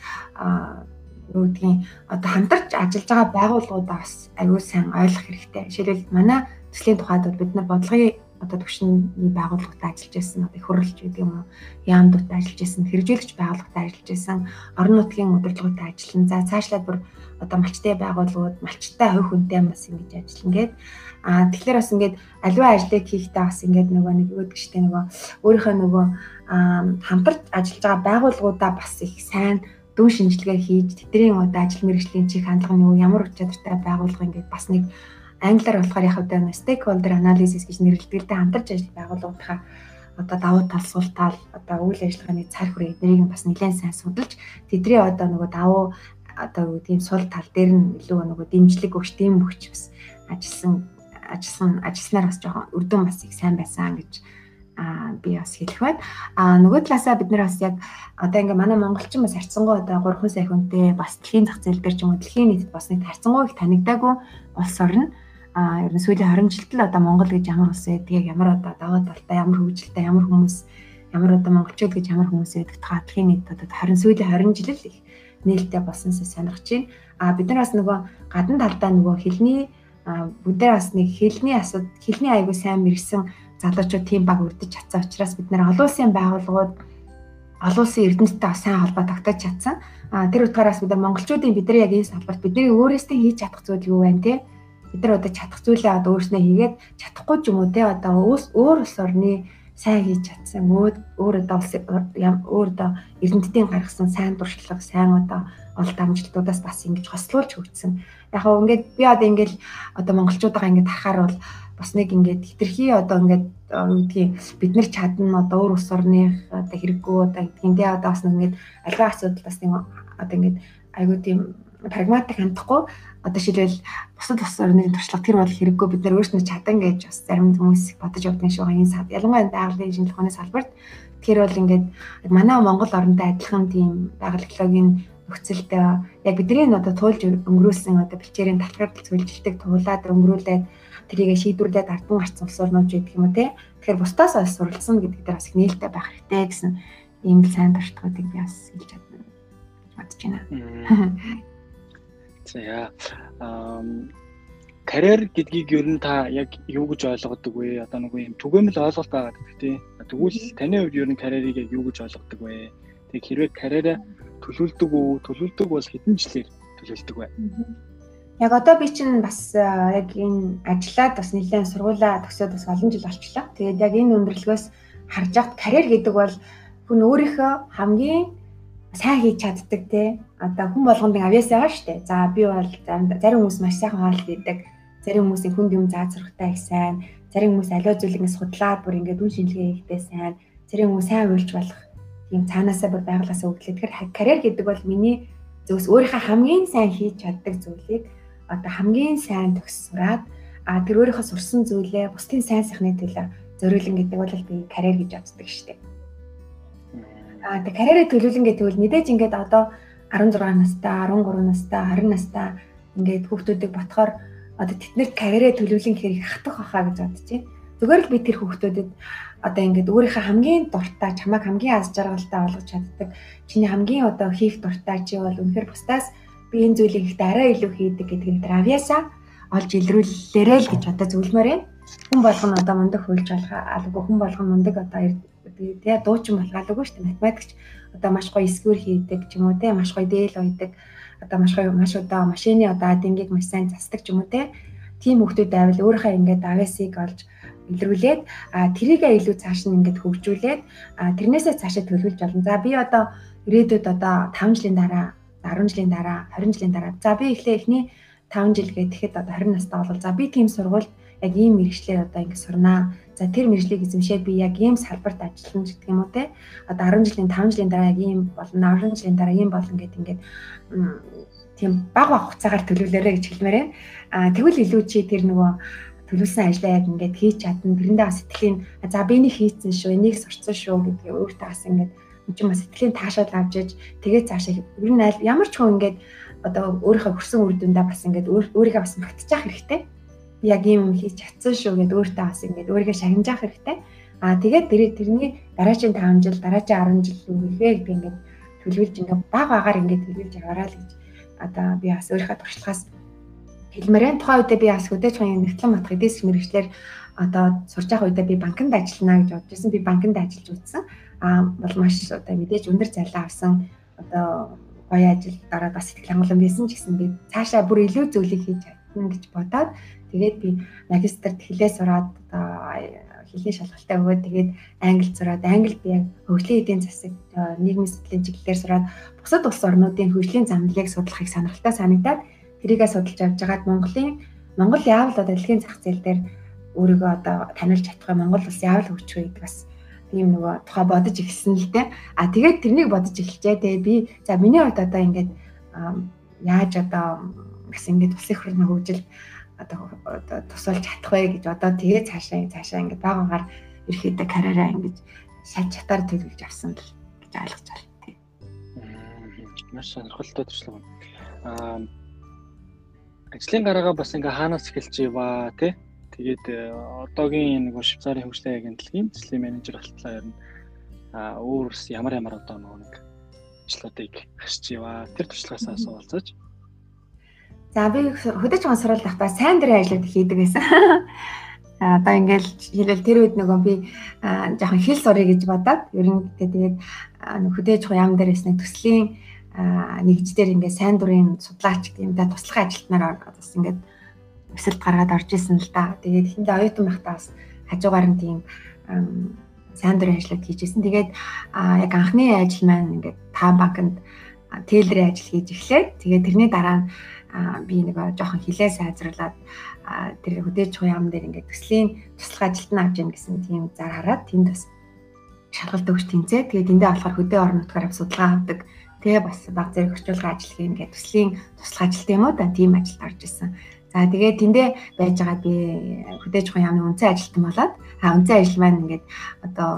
S2: юу гэдгийг одоо хамтарч ажиллаж байгаа байгууллагуудаа бас аюул сайн ойлгох хэрэгтэй. Жишээлбэл манай төслийн тухайд бид нар бодлогын одоо төвшинний байгууллагатай ажиллаж байсан одоо хөрөлж гэдэг юм уу яамдуудтай ажиллаж байсан хэрэгжүүлэгч байгууллагатай ажиллаж байсан орон нутгийн удирдлагуудтай ажиллан за цаашлаад бүр одоо малчтай байгууллагууд малчтай хувь хүнтэй бас ингэж ажиллана гэдэг А тэгэхээр бас ингээд аливаа ажлыг хийхдээ бас ингээд нөгөө нэг өөдөг штэ нөгөө өөрийнхөө нөгөө хамтарч ажиллаж байгаа байгууллагуудаа бас их сайн дүн шинжилгээ хийж тэдний одоо ажил мэргэжлийн чих хандлага нь юу ямар ур чадвартай байгуулга ингээд бас нэг англиар болохоор яг одоо stakeholder analysis гэж нэрлэдэг л дээ хамтарч ажил байгууллагуудаа одоо давуу тал сул тал одоо үйл ажиллагааны цар хүрээ эднийг бас нэлээд сайн судалж тэдний одоо нөгөө давуу одоо тийм сул тал дээр нь илүү нөгөө дэмжлэг өгч тийм өгч бас ажилласан ажилласан ажилласнаар бас жоохон өрдөн бас их сайн байсан гэж а би бас хэлэх байна. А нөгөө талаасаа бид нар бас яг одоо ингээ манай монголчин бас харьцангуй одоо 3 сая хүнтэй бас дэлхийн зах зээл дээр ч юм уу дэлхийн нийтэд бас нэг харьцангуй их танигдаагүй улс орно. А ер нь сүүлийн 20 жилд л одоо Монгол гэж ямар улс байдгийг ямар одоо даваа талтай ямар хөгжилтэй ямар хүмүүс ямар одоо монголчууд гэж ямар хүмүүс байдаг та дэлхийн нийт одоо 20 сүүлийн 20 жил л их нээлттэй болсонсоо сонирхож байна. А бид нар бас нөгөө гадна талдаа нөгөө хэлний бүгдээ бас нэг хэлний асууд хэлний аягүй сайн мэрэгсэн залуучууд тийм баг үрдэж чадсан учраас бид нэр олон улсын байгууллагууд олон улсын эрдэмтдтэй сайн холбоо тогтоож чадсан. А тэр утгаараас бид монголчуудын бид нар яг энэ салбарт бидний өөрөөсөө хийж чадах зүйл юу вэ те? Бид нар одоо чадах зүйлээ одоо өөрснөө хийгээд чадахгүй ч юм уу те одоо өөр улс орны сайн хийж чадсан өөр өөр одоо улс өөр одоо эрдэмтдийн гаргасан сайн туршлага, сайн одоо ол дамжлтуудаас бас ингэж хослуулж хөгжсөн. Яг хөө ингээд би одоо ингээд одоо монголчуудаа ингээд харахаар бол бас нэг ингээд хитрхи одоо ингээд юу гэдгийг бид нар чадна одоо өөр улс орных одоо хэрэггүй одоо гэдгийг тэ одоо бас ингээд аливаа асуудал бас нэг одоо ингээд айгуу тийм прагматик хандахгүй. Одоо шилбэл бусад улс орны туршлага тэр бол хэрэггүй бид нар өөрсдөө чадан гэж бас зарим хүмүүс бодож явдаг шүү энэ сад ялангуяа байгалийн шинжилгээ ухааны салбарт тэр бол ингээд манай Монгол орондоо адилхан тийм байгууллагын нөхцөлд яг бидний одоо туулж өнгөрүүлсэн одоо бэлчээрийн талхаар зөвлөлтөд туулаад өнгөрүүлээд тэрийг шийдвэрлээд ардан гарцсан улс орнууд гэдэг юм уу те. Тэгэхээр бусдаас бас суралцсан гэдэг дээр бас их нээлттэй байх хэрэгтэй гэсэн ийм сайн туршлагуудыг би бас хэлж чадна бодож байна.
S1: За ам карьер гэдгийг ер нь та яг юу гэж ойлгодог вэ? Одоо нэг юм түгээмэл ойлголт байгаа гэдэг тийм. Тэгвэл таны хувьд ер нь карьерийг яг юу гэж ойлгодог вэ? Тэг хэрвээ карьераа төлөвлөдөг үү? Төлөвлөдөг бол хэдэн жилээр төлөвлөдөг вэ?
S2: Яг одоо би чинь бас яг энэ ажиллаад бас нэлээд сургуулаа төгсөөд бас олон жил болчихлоо. Тэгээд яг энэ өндөрлгөөс харж ахт карьер гэдэг бол хүн өөрийнхөө хамгийн сайн хийж чаддаг те одоо хүн болгонд авьяас байгаа штэ. За би бол зарим хүмүүс маш сайхан хоол хийдэг. Зарим хүмүүсийн хүнд юм зааж сурахтай их сайн. Зарим хүмүүс аливаа зүйлээс судлаад бүр ингээд үн шинжилгээ хийхдээ сайн. Зарим хүмүүс сайн уйлж болох тийм цаанаасаа бүр байглаасаа өглөө. Тэгэхээр карьер гэдэг бол миний зөвс өөрийнхөө хамгийн сайн хийж чаддаг зүйлийг одоо хамгийн сайн төгс сураад а тэр өөрийнхөө сурсан зүйлээ бусдын сайн сайхны төлөө зориулан гэдэг бол би карьер гэж боддог шүү дээ. А тэг карьерээ төлөвлөн гэдэг бол мэдээж ингээд одоо 16 настай, 13 настай, 20 настай ингээд хүүхдүүдийг ботхоор одоо тэднэрт карьерээ төлөвлөн гэхээр хатах баха гэж бодож байна. Зүгээр л би тэр хүүхдүүдэд одоо ингээд өөрийнхөө хамгийн дуртай чамайг хамгийн аз жаргалтай болгож чаддаг чиний хамгийн одоо хийх дуртай чи бол үнэхээр бусдаас би энэ зүйлийг ихтэй арай илүү хийдэг гэдэг нь авьяасаа олж илрүүлээрэй л гэж одоо зөвлөмөр юм. Хүн болгоно одоо мундаг хөлж болох алгүй хүн болгоно мундаг одоо тэгээ дуучин болгоалгүй шүү дээ математикч. Одоо маш гоё эсгүүр хийдэг ч юм уу те маш гоё дээл ойдаг одоо маш гоё маш удаа машины одоо адингийг маш сайн засдаг ч юм уу те тийм хүмүүс байвал өөрийнхөө ингээд авьяасыг олж илрүүлээд а тэрийгээ илүү цааш нь ингээд хөгжүүлээд а тэрнээсээ цаашаа төлөвлөж болно. За би одоо ирээдүйд одоо 5 жилийн дараа 10 жилийн дараа 20 жилийн дараа за би эхлээ эхний 5 жил гэхэд одоо 20 настай бол за би тийм сургуульд яг ийм мэрэгчлэр одоо ингэ сурнаа. За тэр мэрэгжлийг эзэмшээд би яг ийм салбарт ажиллана гэдэг юм уу те. Одоо 10 жилийн 5 жилийн дараа яг ийм болно, 10 жилийн дараа ийм болно гэдэг ингээд тийм баг баг хугацаагаар төлөвлөрөө гэж хэлмээр байна. Аа тэгвэл илүү чи тэр нөгөө төлөвлөсөн ажлаа яг ингээд хийж чадна. Тэрэндээ бас сэтгэлийн за би энийг хийцэн шүү, энийг сурцсан шүү гэдгийг өөртөө бас ингээд чи бас сэтгэлийн таашаал авч иж тэгээд цаашаа ер нь аль ямар ч хүн ингээд одоо өөрийнхөө хүрсэн үр дүндээ бас ингээд өөрийгөө бас магтчих хэрэгтэй. Яг ийм юм хийж чадсан шүү гэдээ өөртөө бас ингээд өөрийгөө шагнажах хэрэгтэй. Аа тэгээд тэр тэрний дараагийн 5 жил, дараагийн 10 жил юу гэхээ гэдэг ингээд төлөвлөж ингээд баг багаар ингээд төлөвлөж яваарай л гэж одоо би бас өөрийнхөө туршлагаас хэлмээрэн тухайн үедээ би бас хөдөөж хаан нэгтлэн матх эдээс мэрэгчлэр одоо сурч явах үедээ би банкнд ажиллана гэж бодож байсан. Би банкнд ажиллаж үзсэн. Аа бол маш одоо мэдээж өндөр зайлаа авсан одоо гоё ажил дараа бас сэтгэл хангалуун байсан ч гэсэн би цаашаа бүр илүү зүйлийг хийж чадна гэж бодоод тэгээд би магистрт хэлээ сураад одоо хэлний шалгалтаа өгөөд тэгээд англи сураад англи би яг хөгжлийн эдийн засаг нийгмийн сэтгэлийн чиглэлээр сураад бусад улс орнуудын хөгжлийн замналыг судлахыг сонирхолтой санагдаад тэрийгээ судалж авч жагаад Монголын Монгол яавал одоо дэлхийн зах зээл дээр өөрийгөө одоо танилж чадах Монгол улс яавал хөгжих вэ гэдэг бас тийм нөгөө тухай бодож эхэлсэн л дээ. А тэгээд тэрнийг бодож эхэлжээ. Тэгээ би за миний хувьд одоо ингээд яаж одоо бас ингээд улсын хурлын хөгжил одоо тусалж чадах вэ гэж одоо тэгээ цаашаа цаашаа ингээд байгаагаар ерөөхдөө карьераа ингээд шат чатаар төлөвлөж авсан л гэж ойлгож байна.
S1: Маш сонирхолтой туршлага. Аа ажлын гараагаа бас ингээ хаанаас эхэлж иваа тий. Тэгээд э, одоогийн нэг Швейцарын хөгжлийн агентлагийн цэцлийн менежер болтлоо ер нь а өөрс ямар ямар одоо нэг ажлуудыг хашиж иваа. Тэр туршлагаасаа асуулцаж.
S2: За би хөдөөж байгаа сурвалж давтаа сайн дэрийн ажлууд хийдэг байсан. одоо ингээл хэлвэл тэр үед нөгөө би жоохон хэл сурыг гэж бодоод ер нь тэгээд хөдөөж яам дээрээс нэг төслийн нэгждэр ингээд сайн дурын судлаач гэмдэ туслах ажилтнаар бас ингээд өсөлт гаргаад орж исэн л да. Тэгээд ихэндээ оюутан байхдаа бас хажуугаар нь тийм сайн дурын ажлууд хийжсэн. Тэгээд яг анхны ажил маань ингээд таан банкнд тейлрийн ажил хийж эхлээд тэгээд тэрний дараа нь би нэг жоохон хилээ сайжруулад тэр хөдөөж юм дээр ингээд төслийн туслах ажилт нь авч яах гэсэн тийм зар хараад тэнд бас шалгалт өгч тэнцээ. Тэгээд эндээ болохоор хөдөө орон нутгаар судалгаа авдаг. Тэгээ бас баг зэрэг орчуулга ажил хийн гэдэг төслийн туслах ажилт юм уу да тийм ажилд орж исэн. За тэгээд тэндээ байж байгаа би хөдөөж байгаа яамны үнцэн ажилтан болоод а үнцэн ажил маань ингээд одоо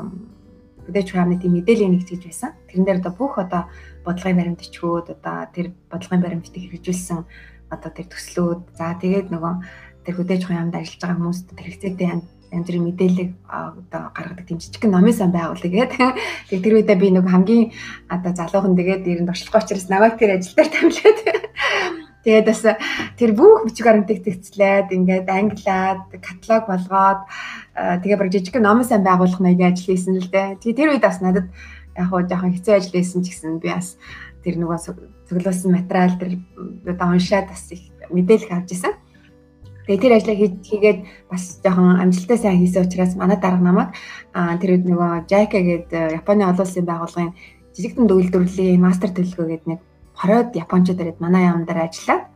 S2: хөдөөж яамны тийм мэдээлэл нэгтгэж байсан. Тэрэн дээр одоо бүх одоо бодлогын баримт ичгүүд одоо тэр бодлогын баримтыг хэрэгжүүлсэн одоо тэр төслүүд за тэгээд нөгөө тэр хөдөөж яамд ажиллаж байгаа хүмүүст хэрэгцээтэй янз бүрийн мэдээлэл одоо гаргадаг тийм жижиг номын сан байгуулъя гэдэг. Тэгээд тэр үедээ би нэг хамгийн одоо залуухан тэгээд ерэн туршлага учраас намайг тэр ажил дээр тамилаад Тэгээд бас тэр бүх бичиг баримтыг тэгцлээд ингээд англиад каталог болгоод тэгээ баг жижиг номын сайн байгуулах маягийн ажил хийсэн л дээ. Тэгээ тэр үед бас надад яг хуу жоохон хэцүү ажил хийсэн ч гэсэн би бас тэр нөгөө цуглуулсан материал тэр одоо уншаад бас их мэдээлэл авч ирсэн. Тэгээ тэр ажлаа хийгээд бас жоохон амжилттай сайн хийсэн учраас манай дарга намайг тэр үед нөгөө JICA гэдэг Японы олон улсын байгууллагын жижигтэн төвлөрлийн мастер төлөвлөгөө гэдэг нэг хороод японочдод ирээд манай яам дээр ажиллаад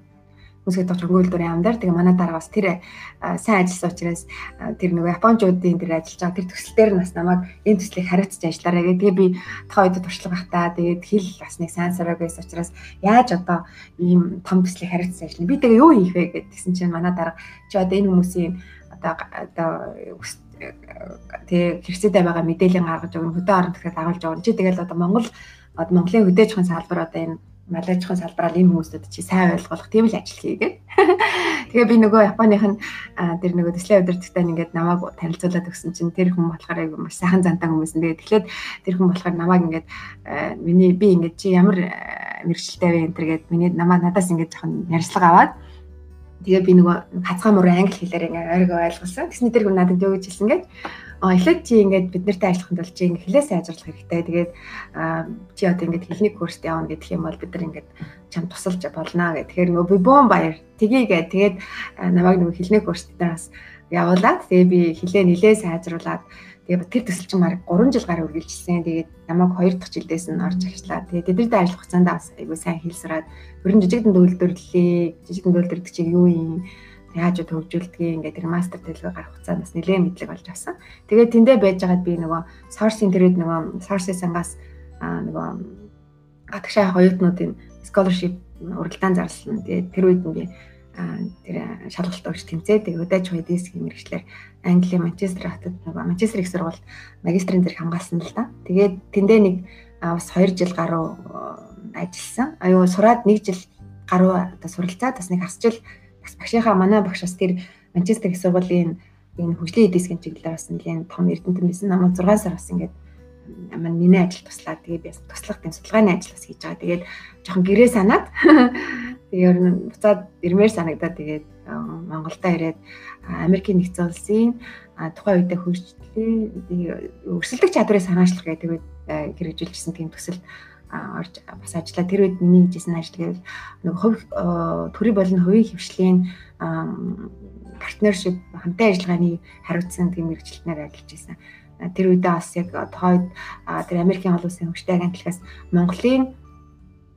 S2: үсгэд тогтмол дүрийн яам дээр. Тэгээ манай дараа бас тэр сайн ажилласан учраас тэр нөгөө японочдын тэр ажиллаж байгаа тэр төсөл дээр нас намайг энэ төслийг хариуцж ажиллаарай гэдэг би тохоо үед туршлага багтаа тэгээд хэл бас нэг сайн сараг байсан учраас яаж одоо ийм том төслийг хариуцж ажиллана? Би тэгээ юу хийх вэ гэдгсэн чинь манай дараа чи одоо энэ хүмүүсийн одоо одоо тэг хэрэгцээтэй байгаа мэдээлэл гаргаж өгнө. Хөдөө орон тэгэхээр агуулж өгнө. Чи тэгэл одоо Монгол Монголын хөдөөж ухаан салбар одоо энэ малажхан салбараар энэ хүмүүстүүд чи сайн ойлгох тийм л ажил хийгээд. Тэгээ би нөгөө Японых нь тэр нөгөө төслийн удирдагтай ингээд намайг танилцуулаад өгсөн чинь тэр хүн болохоор айгу маш сайхан зантай хүмүүс. Тэгээд тэгэхээр тэр хүн болохоор намайг ингээд миний би ингээд чи ямар мэрэгчлээ вэ энэ төргээд миний намаа надаас ингээд жоохон ярьцлага аваад тэгээ би нөгөө хацгаа мөр англи хэлээр ингээд ойргоо ойлгуулсан. Тэсний тэр хүн надад юу гэж хэлсэн гээд эхлээд чи ингээд бид нартай ажиллахын тулд чи ингээд хэлээ сайжруулах хэрэгтэй. Тэгээд чи одоо ингээд хэлний курст явна гэдэг юм бол бид нар ингээд чам тусалж болно гэх. Тэгэхээр нөгөө би бөөн баяр тгийгээ тэгээд намайг нөгөө хэлний курст дээр бас явуулаад тэгээ би хэлээ нилээ сайжруулад тэгээ тэр төсөл чинь баг 3 жил гараа үргэлжилсэн. Тэгээд намайг 2 дахь жилдээс нь орж ажиллаа. Тэгээд тэдэртэй ажиллах хугацаанд бас айгүй сайн хэл сураад ерөн жижиг дөөлдөрлөлээ. Жижиг дөөлдөрдөг чи юу юм яаж төвжүүлдгийг ингээд тэр мастер төлөвөө гарах хугацаанд бас нэлээд мэдлэг болж авсан. Тэгээд тэндээ байж байгаад би нөгөө source-ийн тэрүүд нөгөө source-ийн сангаас нөгөө гадагшаа оюутнуудын scholarship уралдаан зарласан. Тэгээд тэр үед нь би тэр шалгалт өгч тэмцээ. Тэгээд удаач хойдисгийн мэрэгчлэр Англи Манчестер хотод нөгөө Манчестер их сургуульд магистрийн зэрэг хамгаалсан л да. Тэгээд тэндээ нэг бас 2 жил гаруй ажилласан. Аюу сураад 1 жил гаруй одоо суралцаад бас нэг хас жил бас багшийнхаа манай багш бас тэр Манчестер их сургуулийн энэ хөгжлийн эдийн чиглэлээр бас нэлийн том эрдэмтэн байсан. Намайг 6 сар бас ингээд маань миний ажил туслаад тэгээ би туслах тийм судалгааны ажил бас хийж байгаа. Тэгээд жоохон гэрээ санаад тэгээ ер нь буцаад ирмээр санагдаад тэгээд Монголдо ирээд Америкийн нэгдсэн улсын тухайн үедээ хөгжлийн өрсөлдөх чадварыг санаачлах гэдэг хэрэгжүүлжсэн тийм төсөл орж бас ажиллаа. Тэр үед миний хийжсэн ажил гэвэл нэг хувь төрийн болон хувийн хөвшлийн партнершип хамтын ажиллагааны хариуцсан тийм мэрэгчлэнээр ажиллаж байсан. Тэр үедээ бас яг тохойд тэр Америкийн олон улсын хөгжтэй агентлагаас Монголын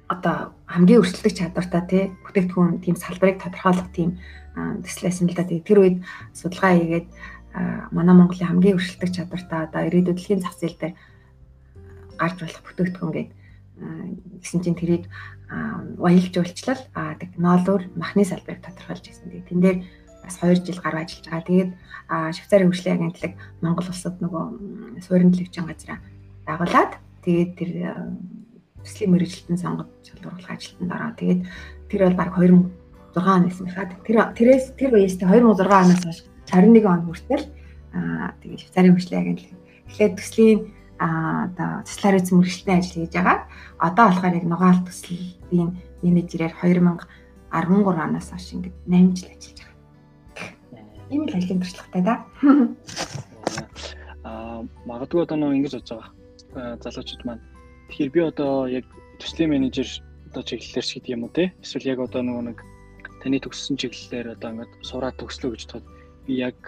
S2: одоо хамгийн өрсөлдөх чадвартай тий бүтээгдэхүүн тийм салбарыг тодорхойлох тийм төслөөсөн л да. Тэр үед судалгаа хийгээд манай Монголын хамгийн өрсөлдөх чадвартай одоо ирээдүйн дэлхийн зах зээл дээр гарч болох бүтээгдэхүүн гэдэг гэсэн чинь тэрийг уялж уулчлал технологиор махны салбарыг тодорхойлж ирсэн. Тэгээ тэн дээр бас 2 жил гаруй ажиллаж байгаа. Тэгээд Швейцарын хөгжлийн агентлаг Монгол улсад нөгөө суурин телевизэн газраа дагуулад тэгээд тэр төслийн мэрэгчлэлтэн сонгож шалгуурлах ажилтнанд ороо. Тэгээд тэр бол баг 2006 оноос мэхад тэр тэрээс тэр үеэс 2006 оноос хойш 21 он хүртэл тэгээд Швейцарын хөгжлийн агентлаг эхлээд төслийн а одоо туслаар үзэн мэрэгчлээ ажил хийж байгаа. Одоо болохоор яг нугаал төслийн менежерээр 2013 оноос хойш ингээд 8 жил ажиллаж байгаа. ийм л ажлын туршлагатай да.
S1: Аа магадгүй одоо нэг ингэж бодож байгаа. Залуучууд маань тэгэхээр би одоо яг төслийн менежер одоо чиглэлээр ч гэдэг юм уу те эсвэл яг одоо нөгөө нэг таны төгссөн чиглэлээр одоо ингээд сураад төгслөө гэж бодоход би яг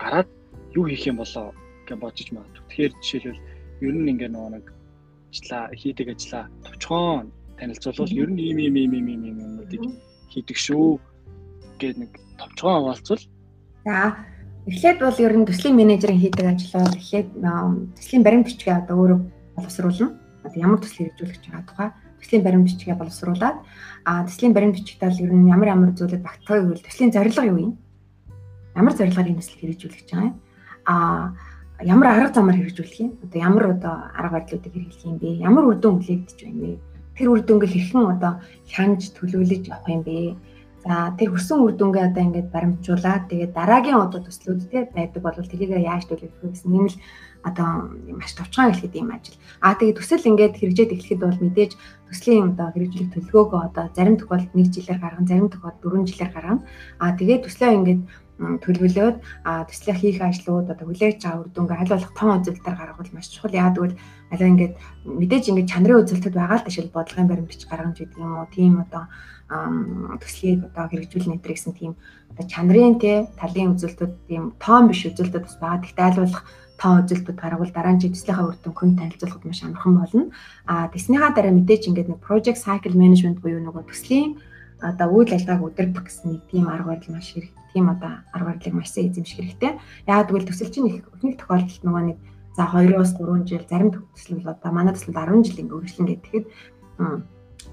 S1: гараад юу хийх юм болоо гэж бодож магадгүй. Тэгэхээр жишээлбэл ер нь ингээд нөгөө нэг ажиллаа хийдэг ажиллаа товчхон танилцуулбал ер нь ийм ийм ийм ийм ийм юмнуудыг хийдэг шүү гэдэг нэг товчхон хаваалцвал
S2: за эхлээд бол ер нь төслийн менежерийн хийдэг ажил бол эхлээд төслийн баримт бичгээ одоо өөрөө боловсруулна. Одоо ямар төсөл хэрэгжүүлэх байгаа тухай төслийн баримт бичгээ боловсруулад а төслийн баримт бичгтээ бол ер нь ямар ямар зүйлүүд багтахыг гэвэл төслийн зорилго юу юм? Ямар зорилгоор энэ төсөл хэрэгжүүлэх гэж байгаа юм? А ямар арга замаар хэрэгжүүлэх юм? Одоо ямар одоо арга барилуудыг хэрэглэх юм бэ? Ямар үр дүн хүлээгдэж байна вэ? Тэр үр дүнгээ хэрхэн одоо хянаж төлөвлөж явах юм бэ? За тэр хүрсэн үр дүнгээ одоо ингээд баримтжуулаад тэгээд дараагийн одоо төслүүд те байдаг бол тэрийг яаж төлөвлөх вэ гэсэн юм л одоо маш товчхон хэлэхэд юм ажил. Аа тэгээд төсөл ингээд хэрэгжээд эхлэхэд бол мэдээж төслийн одоо хэрэгжүүлэх төлөвлөгөөгөө одоо зарим тохиолдолд 1 жилээр гаргана, зарим тохиолдолд 4 жилээр гаргана. Аа тэгээд төслөө ингээд төлөвлөөд төслөө хийх ажлууд одоо хүлээж авах үр дүнгээ аль болох тон үзүүлэлтээр гаргавал маш чухал. Яа тэгвэл аль ингээд мэдээж ингээд чанарын үзүүлэлтэд байгаа л ташил бодлогын баримт бич гаргаж идэг юм уу? Тийм одоо төслийг одоо хэрэгжүүлнэ гэдэг гэсэн тийм одоо чанарын те талын үзүүлэлтүүд тийм тоон биш үзүүлэлтүүд бас байгаа. Тэгтээ аль болох тоон үзүүлэлтүүд гаргавал дараа нь төслийнхаа үр дүн хүн танилцуулахад маш амархан болно. А тэснийхаа дараа мэдээж ингээд нэг project cycle management буюу нөгөө төслийн одоо үйл ажиллагааг удирдах гэсэн нэг тийм арга барил маш хэрэг тийм одоо арга барилыг маш сайн эзэмших хэрэгтэй. Яг тэгвэл төсөл чинь их нэг тохиолдолд нөгөө нэг за 2-оос 3 жил зарим төсөл бол одоо манай төсөл 10 жил ингээ үргэлжлэн гэхэд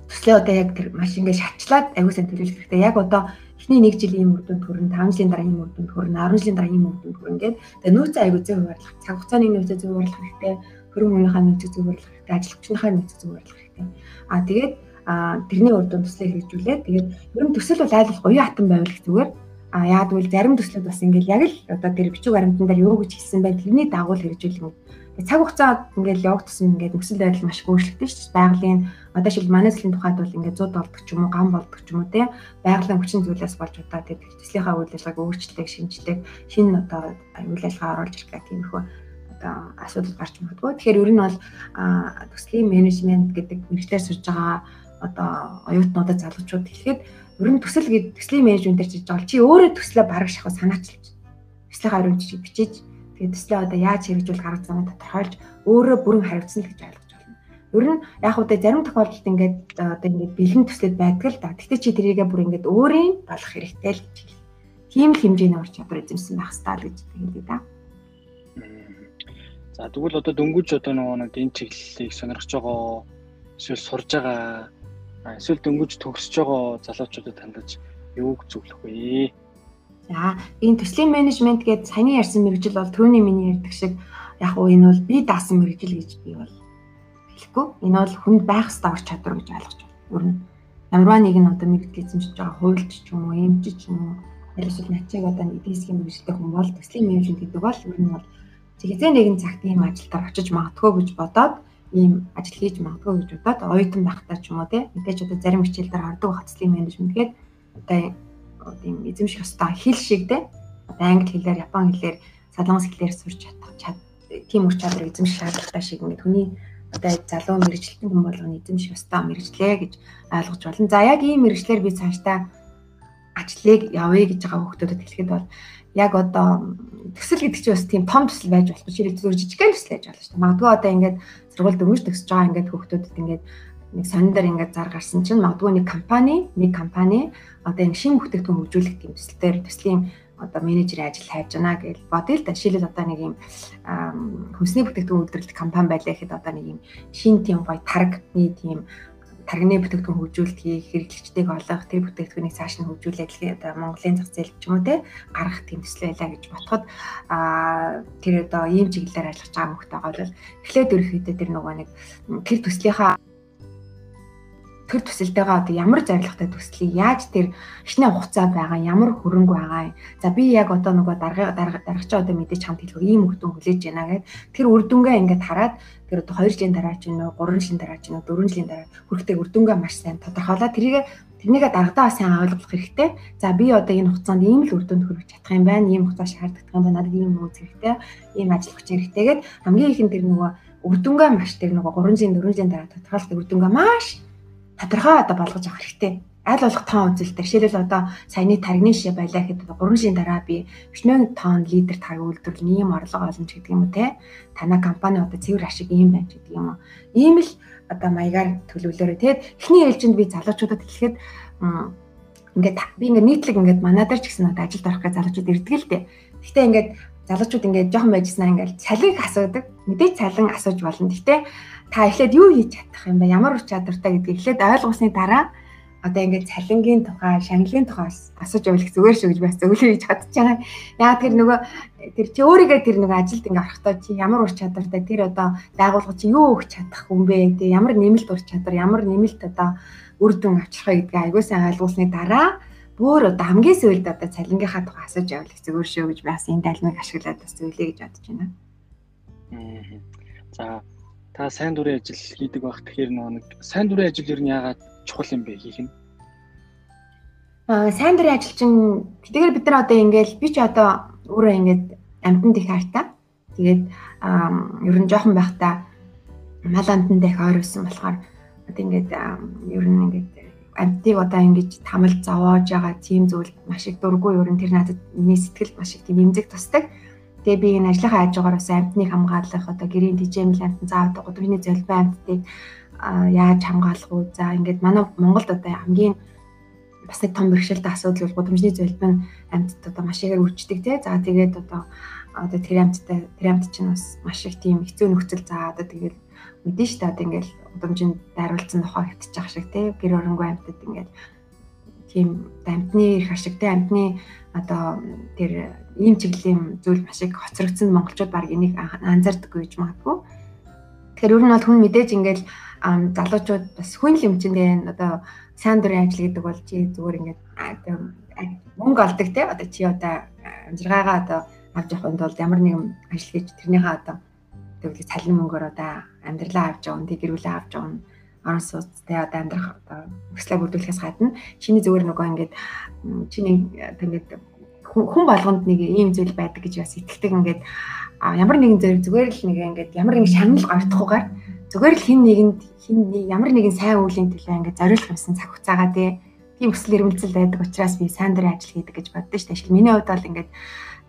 S2: төслөө одоо яг тэр маш ингээ шатчлаад аягүй сайн төлөвлөх хэрэгтэй. Яг одоо эхний 1 жилийн үр дүнд хүрэн 5 жилийн дараа ийм үр дүнд хүрэн 10 жилийн дараа ийм үр дүнд хүрэн гэдэг. Тэгээ нөөцөө аягүй зөв хуваарлах, цаг хугацааны нөөцөө зөв хуваарлах хэрэгтэй. Хөрөнгө мөнгөний нөөцөө зөв хуваарлах хэрэгтэй. Ажилчныхаа нөөцөө зөв хуваарлах хэрэгтэй. Аа тэгээд тэрний урд төслөө хэрэгжүүлээд тэгээд ер нь төсөл бол айл болох уян хатан байвал зүгээр а яад гэвэл зарим төслүүд бас ингээл яг л одоо тэр бичиг баримтан дээр юу гэж хэлсэн байх тэрний дагуу хэрэгжүүлэх цаг хугацаа ингээл явах тусам ингээд нөхцөл байдал маш өөрчлөгдөн шүү дээ. Байгалийн одоо шил манай төслийн тухайд бол ингээд 100 болдог ч юм уу, гам болдог ч юм уу те. Байгалийн хүчин зүйлээс болж удаа тэр төслийнхаа үйл ажиллагааг өөрчлөлт, шинжилгээ, шинэ одоо үйл ажиллагаа оруулж ирэх гэх тиймэрхүү одоо асуудал гарч магадгүй. Тэгэхээр ер нь бол төслийн менежмент гэдэг мэрэгчлэр сурж байгаа одоо оюутнуудад залуучууд хэлэхэд ер нь төсөл гээд төслийн менежментээр хийж байгаа чи өөрөө төслөө бараг шахах санаачилж төслийн хариу жижиг бичиж тэгээд төслөө одоо яаж хэрэгжүүл гаргаж замаа тодорхойлж өөрөө бүрэн хариуцсан л гэж ойлгож байна. Ер нь яг үедээ зарим тохиолдолд ингээд одоо ингээд бэлэн төслөд байдаг л да. Гэхдээ чи тэрийгээ бүр ингээд өөрийн болох хэрэгтэй л гэж хэл. Тийм л хэмжээний ур чадвар эзэмсэн байх хэрэгтэй л гэж хэлээ да.
S1: За тэгвэл одоо дөнгөж одоо нөгөө нэг энэ чиглэлийг сонирхож байгаа эсвэл сурж байгаа эсвэл дөнгөж төгсөж байгаа залуучуудад хандаж юуг зөвлөх вэ?
S2: За энэ төслийн менежмент гэдэг саяны ярьсан мэрэгжил бол түрүүний миний ярьдаг шиг яг уу энэ бол би даасан мэрэгжил гэж би бол хэлэхгүй. Энэ бол хүнд байх ёстой ур чадвар гэж ойлгож байна. Ер нь ямарваа нэг нь одоо мэрэгжил эзэмшиж байгаа хуульч ч юм уу, эмч ч юм уу, эсвэл начиг одоо нэг дисгийн мэрэгжилтэй хүн бол төслийн менежмент гэдэг бол ер нь бол зэгзээ нэгэн цагт ийм ажилдаар очиж магадгүй гэж бодоод ийм ажил хийж магадгүй гэж бодоод оюутан байхдаа ч юм уу те мэдээж одоо зарим хичээл дээр хардаг хацлын менежмент гээд одоо ийм эзэмших ёстой хэл шиг те англи хэлээр япон хэлээр солонгос хэлээр сурч чадах тийм үр чадвар эзэмших шаардлагатай шиг ингээд хүний одоо залуу мэрэгчлэн хүн болгоны эзэмших ёстой мэрэгчлээ гэж ойлгож байна. За яг ийм мэрэгчлэр би цаашдаа ажлыг явъя гэж байгаа хүмүүстэд хэлэхэд бол яг одоо төсөл гэдэг чинь бас тийм том төсөл байж болох чинь зүгээр жижигхэн төсөл байж болно шүү дээ. Магадгүй одоо ингээд сургууль дөнгөж төгсөж байгаа ингээд хүүхдүүдэд ингээд нэг сонин дээр ингээд зар гарсан чинь магадгүй нэг компани, нэг компани одоо энэ шинэ бүтээгдэхүүн хөгжүүлэх тийм төслөөр төслийн одоо менежерийн ажил хайж байна гэж бодъё л да. Жишээлбэл одоо нэг юм хүнсний бүтээгдэхүүн үйлдвэрлэх компани байлаа гэхэд одоо нэг юм шинэ тийм гоё таргны тийм таргины бүтээгдэхүүн хөгжүүлэлтийг хэрэглэгчдийг олох, тэр бүтээгдэхүүнийг цааш нь хөгжүүлээд одоо Монголын зах зээл ч юм уу те гаргах тийм төсөл байлаа гэж бодоход аа тэр одоо ийм чиглэлээр ажиллаж байгаа хүмүүстэй бол эхлээд ерөөхдөө тэр нөгөө нэг тэр төслийнхаа тэр төсөлтэйгээ одоо ямар зорилготой төслийг яаж тэр хичнээн хугацаа байгаа ямар хөрөнгө байгаа за би яг одоо нөгөө дарга даргачаа одоо мэдээж хамт хэлэх ийм хөлтөн хүлээж байна гэд тэр үр дүнгээ ингээд хараад тэр одоо 2 жилийн дараа ч уу 3 жилийн дараа ч уу 4 жилийн дараа хүрэхтэй үр дүнгээ маш сайн тодорхойлоод тэрийг тэрнийгээ дагадаа сайн ойлгох хэрэгтэй. За би одоо энэ хугацаанд ийм л үр дүнд хүрэх чадах юм байна. Ийм хугацаа шаарддаг юм байна. Надад ийм үз хэрэгтэй. Ийм ажил хүч хэрэгтэйгээд хамгийн ихэнд тэр нөгөө үр дүнгээ маш тэр нөгөө 300 400 дараа тодорхойлох үр дүнгээ маш тодорхой одоо болгож авах хэрэгтэй аль болох тоон үзэлтэй. Жишээлбэл одоо саяны таригны шишээ байлаа гэхэд 3 жилийн дараа би 40 тонн литр тариг үйлдвэрлэл ийм орлого олно гэдэг юм уу те. Танай компани одоо цэвэр ашиг ийм байна гэдэг юм уу. Ийм л одоо маягаар төлөвлөөрэй те. Эхний ээлжинд би залуучуудад хэлэхэд ингээд би ингээд нийтлэг ингээд манайдар ч гэсэн одоо ажилд орох гэж залуучууд ирдэг л дээ. Гэхдээ ингээд залуучууд ингээд жоохон байжснаа ингээд цалин их асуудаг. Мэдээж цалин асууж болно. Гэхдээ та эхлээд юу хийж чадах юм бэ? Ямар ур чадвартай гэдгийг эхлээд ойлгосны дараа одоо ингээд цалингийн тухай, шагналын тухай асууж явах зүгээр шүү гэж бас зөвлөө хийж бодож байгаа. Яагаад тэр нөгөө тэр чи өөрийгөө тэр нөгөө ажилд ингээд орохдоо чи ямар ур чадвартай тэр одоо байгууллага чи юу өгч чадах хүн бэ? Тэг ямар нэмэлт ур чадвар, ямар нэмэлт одоо үр дүн авчрах вэ гэдгийг аягүй сайн ойлгуулсны дараа бүр одоо хамгийн сүүлд одоо цалингийнхаа тухай асууж явах зүгээр шүү гэж бас энэ тайлмыг ашиглаад бас зөвлөе гэж бодож байна.
S1: За та сайн дурын ажил хийдэг байх тэгэхээр нэг сайн дурын ажил ер нь яагаад чухал юм бэ хийх нь?
S2: Аа сайн дурын ажил чинь тэгэхээр бид нар одоо ингээл би ч одоо өөрөө ингээд амтнд их хайртай. Тэгээд ер нь жоохон байхдаа мал амтнд их ойрсон болохоор одоо ингээд ер нь ингээд амтыг одоо ингэж тамал зовоож байгаа тийм зүйл маш их дургүй ер нь тэр надад миний сэтгэл маш их тийм эмзэг тусдаг. Тэгээ би энэ ажлынхаа хажуугаар бас амтныг хамгаалах одоо гэрийн дижемл амт заавал гудамжны золбой амттыг яаж хамгаалах уу? За ингээд манай Монголд одоо хамгийн бас нэг том бэрхшээлтэй асуудал бол гудамжны золбин амьтад одоо маш ихээр үрждэг тий. За тэгээд одоо одоо тэр амьттай тэр амьт чинь бас маш их тийм хэцүү нөхцөл за одоо тэгээд мэдэн штэ одоо ингээд гудамжинд дайруулсан нохоо хөвтчих шиг тий. Гэр оронгүй амьтад ингээд тийм амьтны их ашигтай амьтны одоо тэр ийм чиглэлийн зүйл маш их хоцрогдсон монголчууд баг энийг анзаардаггүй гэж магадгүй. Тэгэхээр ер нь бол хүн мэдээж ингээд залуучууд бас хүн л юм чинь дээ одоо сайн дурын ажил гэдэг бол чи зүгээр ингээд мөнгө олдог те одоо чи одоо амжиргаагаа одоо авч явахын тулд ямар нэгэн ажил хийж тэрнийхээ одоо тэгвэл цалин мөнгөөр одоо амьдралаа авч явна тэг гэрүүлээ авч явна орон сууц те одоо амьдрах одоо өслөө бүрдүүлэхээс гадна чиний зүгээр нөгөө ингээд чиний ингээд хүн болгонд нэг ийм зүйл байдаг гэж бас итгэдэг ингээд ямар нэгэн зэрэг зүгээр л нэг ингээд ямар нэгэн шагнал гартахгүйгээр зүгээр л хин нэгэнд хин ямар нэгэн сайн үеийн төлөө ингээд зориулах юмсан цаг хугацаагаа тий тийм өсөл ирмэлзэл байдаг учраас би сайн дурын ажил хийдэг гэж боддоо шүү дээ. Миний хувьд бол ингээд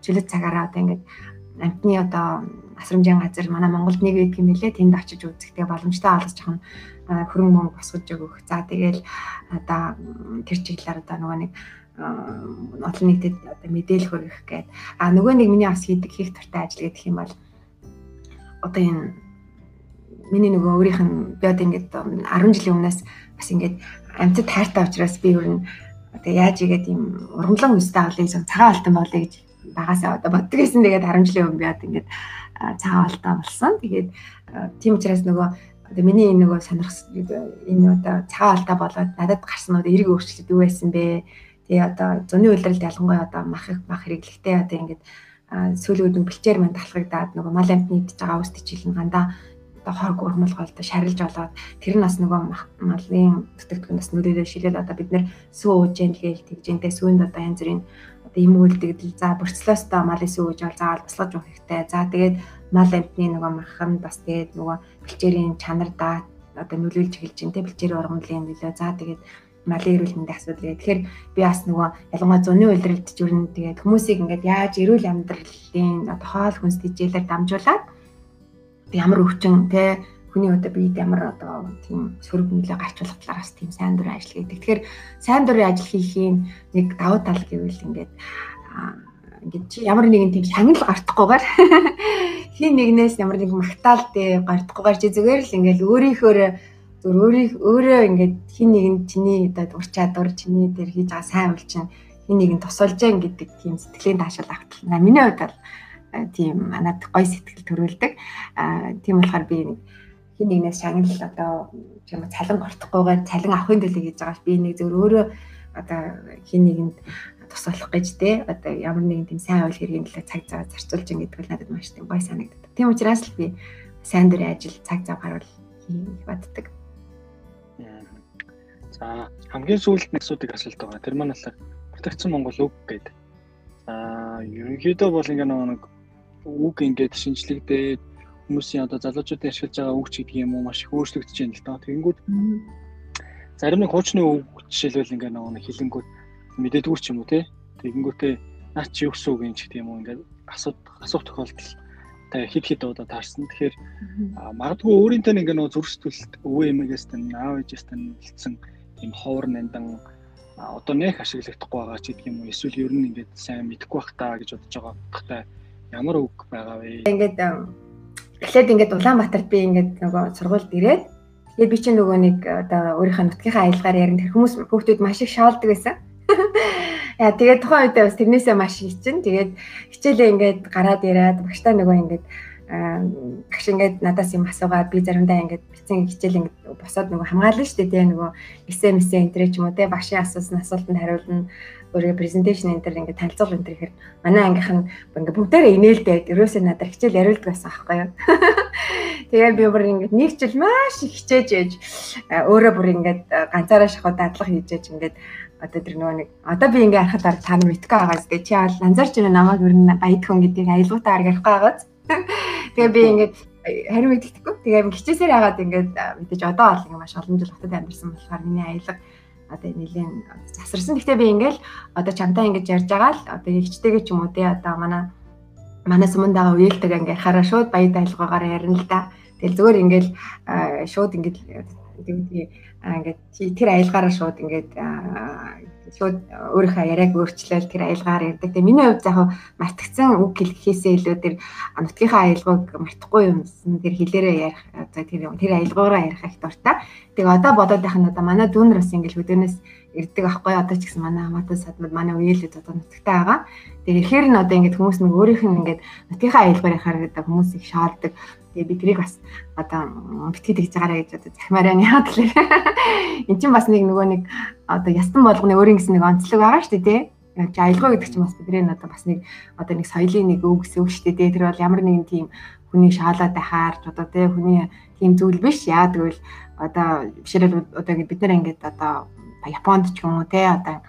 S2: чөлөө цагаараа одоо ингээд амтны одоо асрамжийн газар манай Монголд нэг байдаг юм лээ. Тэнд очиж үзэхдээ боломжтой олгож жахан хөрөнгө мөнгө босгож өгөх. За тэгэл одоо тэр чиглэлээр одоо нөгөө нэг олон нийтэд одоо мэдээлэл хүргэх гээд а нөгөө нэг миний бас хийдэг хийх туртай ажил гэдэг юм бол одоо энэ миний нөгөө өөрийнх нь би одоо ингээд 10 жилийн өмнөөс бас ингээд амьтад тайртай учраас би ер нь одоо яаж игээд юм урамлан өстэй авлыг сон цагаан алтан болъё гэж багасаа одоо боддог гэсэн. Тэгээд 10 жилийн өмнө би одоо ингээд цагаан алтан болсон. Тэгээд тийм учраас нөгөө одоо миний энэ нөгөө сонирхс энэ одоо цагаан алтаа болоод надад гарсан одоо эрг өөрчлөлт юу байсан бэ? Тэгээ одоо зуны үйлрэлд ялангуяа одоо мах мах хэрэглэхтэй одоо ингээд сүүлийн үед бэлчээр манд талхагдаад нөгөө мал амтны идж байгаа үст хичээл нь гандаа одоо хорг урмалгуулд шарилж болоод тэр нь бас нөгөө малын төтөктгөнөөс нүрээрээ шилээд одоо бид нэр сүү уужэн гээл тэгжэнтэй сүүнд одоо янз бүрийн одоо юм үйлдэгдэл за борцлоостой малын сүү ууж бол заавал босгож өгөх хэрэгтэй. За тэгээд мал амтны нөгөө махан бас тэгээд нөгөө бэлчээрийн чанар даа одоо нөлөөлж эхэлж байна те бэлчээрийн ургамлын нөлөө. За тэгээд малын эрүүл мэндийн асуудал гэх. Тэгэхээр би бас нөгөө ялангуяа зуны үйлрэлд юу тэгээд хүмүүсийг ингээд яаж эрүүл амьдралын одоо хоол хүнс тэжээлэр дамжуулаад ямар өвчин те хүний одоо биед ямар одоо тийм сөрөг нөлөө гарчлах талаараас тийм сайн дурын ажил хийдэг. Тэгэхээр сайн дурын ажил хийхийн нэг давуу тал гэвэл ингээд ингээд чи ямар нэгэн тийм шагнал гартахгүйгээр хин нэгнээс ямар нэг магтаал дээ гартахгүйгээр чи зүгээр л ингээд өөрийнхөө зөв өөрийг өөрөө ингээд хин нэгэн чиний одоо ур чадвар чиний дээр хийж байгаа сайн үйл чинь хин нэгэн тусалж гэн гэдэг тийм сэтгэлийн таашаал автлаа. Миний хувьд бол тийм манад гой сэтгэл төрүүлдэг. Аа тийм болохоор би нэг хин нэгнээс шагнал одоо юм цалин гортохгүйгээр цалин авахын төлөө хийж байгаа би нэг зөв өөрөө одоо хин нэгэнд тусалах гэж те одоо ямар нэгэн тийм сайн үйл хэргийн төлөө цаг зав зарцуулж ин гэдэг бол надад маш тийм гой санагддаг. Тийм учраас л би сайн дурын ажил цаг зав гарвал хийх баддаг.
S1: За хамгийн сүүлд нэг асуудыг асуулт байгаа. Тэр маань болохоор протектцэн Монгол үг гэдэг. За ерөнхийдөө бол ингээ нэг үг ингээд шинжлэгдээд хүмүүсийн одоо залуучуудын ашиглаж байгаа үг ч гэдэг юм уу маш их өөрчлөгдөж байна л доо. Тэгэнгүүт зарим нэг хуучны үг жишээлбэл ингээ нэг хилэнгүүд мэдээдгүй ч юм уу те. Тэгэнгүүтээ наа чи юу гэсэн үг юм ч гэдэг юм уу ингээд асууд асуух тохиолдол та хид хид удаа таарсан. Тэгэхээр магадгүй өөрийнхөө ингээ нөө зүрх сэтгэлд өвөө эмээгээс тань аав ээжээс тань хэлсэн ийм ховор нандан одоо нэх ашиглагдахгүй байгаа ч гэдэг юм уу эсвэл ер нь ингээд сайн мэдэхгүй бах таа гэж бодож байгаа гэхдээ ямар үг байгаа вэ?
S2: Ингээд эхлээд ингээд Улаанбаатарт би ингээд нөгөө сургуульд ирээд тэгээд би чинь нөгөө нэг одоо өөрийнхөө нутгийнхаа аялгаар ярина тэр хүмүүс хүүхдүүд маш их шаалдаг байсан. Яа тэгээд тухайн үед бас тэрнээсээ маш хичин. Тэгээд хичээлээ ингээд гараад ирээд багштай нөгөө ингээд багш ингээд надаас юм асуугаад би заримдаа ингээд бицэн хичээл ингээд босоод нөгөө хамгаална шүү дээ нөгөө мэсэ энэ ч юм уу те багшийн асуусан асуултанд хариулна. Өөрийн презентацийн энэ төр ингээд танилцуул энэ төр ихээр манай ангийнх нь ингээд бүгдээрээ инээлдээд ерөөсөө надад хичээл яриулдаг байсан аахгүй юу. Тэгээ би бүр ингээд нэг жил маш их хичээж ээж өөрөө бүр ингээд ганцаараа шахаад дадлах хийж ээж ингээд одоо тэр нөгөө нэг одоо би ингээ харахад та нар мэдгүй байгаа зү чи бол анзаарч байна намайг ер нь баяд хүн гэдгийг аялгуудаар ярихгүй байгааз Тэгээ би ингээд харин мэддэхгүй. Тэгээ хичээсээр яагаад ингээд мэдээж одоо бол ингээд маш олон жил хотод амьдсан болохоор миний аялга одоо нэлийн засарсан. Гэхдээ би ингээд одоо чамтай ингээд ярьж байгаа л одоо хичтэйгээ ч юм уу те одоо манай манай сумандаага үеэлдэг ингээд хараа шууд баяд аялгаагаар ярина л да. Тэгэл зөвөр ингээд шууд ингээд ингээд тэр аялгаараа шууд ингээд шууд өөрийнхөө яриаг өөрчлөөл тэр аялгаар ярьдаг. Тэгээ миний хувьд яг мартагцсан үг хэлэхээсээ илүү тэр нутгийнхаа аялгыг мартахгүй юмсан тэр хэлээрээ ярих за тэр тэр аялгаараа ярих их дуртай. Тэгээ одоо бодоод байх нь одоо манай дүүнер бас ингээл хөдөөнөөс ирдэг аахгүй одоо ч гэсэн манай хамаатан садмад манай үеэлд одоо нутагтай байгаа. Тэгээ ихээр нь одоо ингээд хүмүүс нэг өөрийнх нь ингээд нутгийнхаа аялгаар ярихаар гэдэг хүмүүс их шаалдаг. Тэгээ би тэрийг бас одоо битгий тэгж байгаарэ гэж одоо захимаараа яа гэхлээр эн чинь бас нэг нөгөө нэг одоо ястан болгоны өөрийн гэсэн нэг онцлог байгаа шүү дээ тий. Аялгаа гэдэг чинь бас бидний одоо бас нэг одоо нэг соёлын нэг үг гэсэн үг шүү дээ. Тэр бол ямар нэгэн тийм хүний шаалаад байхаар одоо тий хүний тийм зүйл биш. Яа тэгвэл одоо бишрэл одоо бид нар ингээд одоо Японд ч юм уу тий одоо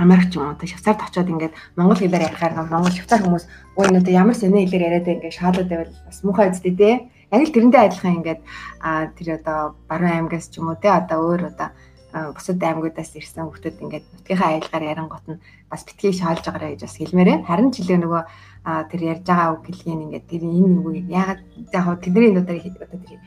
S2: Америк ч юм уу тэ Швейцарт очиод ингээд монгол хэлээр ярихаар монгол швейцар хүмүүс өө энэ одоо ямар сони хэлээр яриад ингээд шаалаад байвал бас муухай үстэй те. Яг л тэрэндээ адилхан ингээд тэр одоо баруун аймгаас ч юм уу те одоо өөр одоо бусад аймагудаас ирсэн хүмүүс ингээд нутгийнхаа аялгаар ярангот нь бас битгий шаалж байгаарэ гэж бас хэлмээрээ. Харин ч илүү нөгөө тэр ярьж байгаа үг хэлгийн ингээд тэр энэ үг ягаад яг тэдний одоо одоо тэр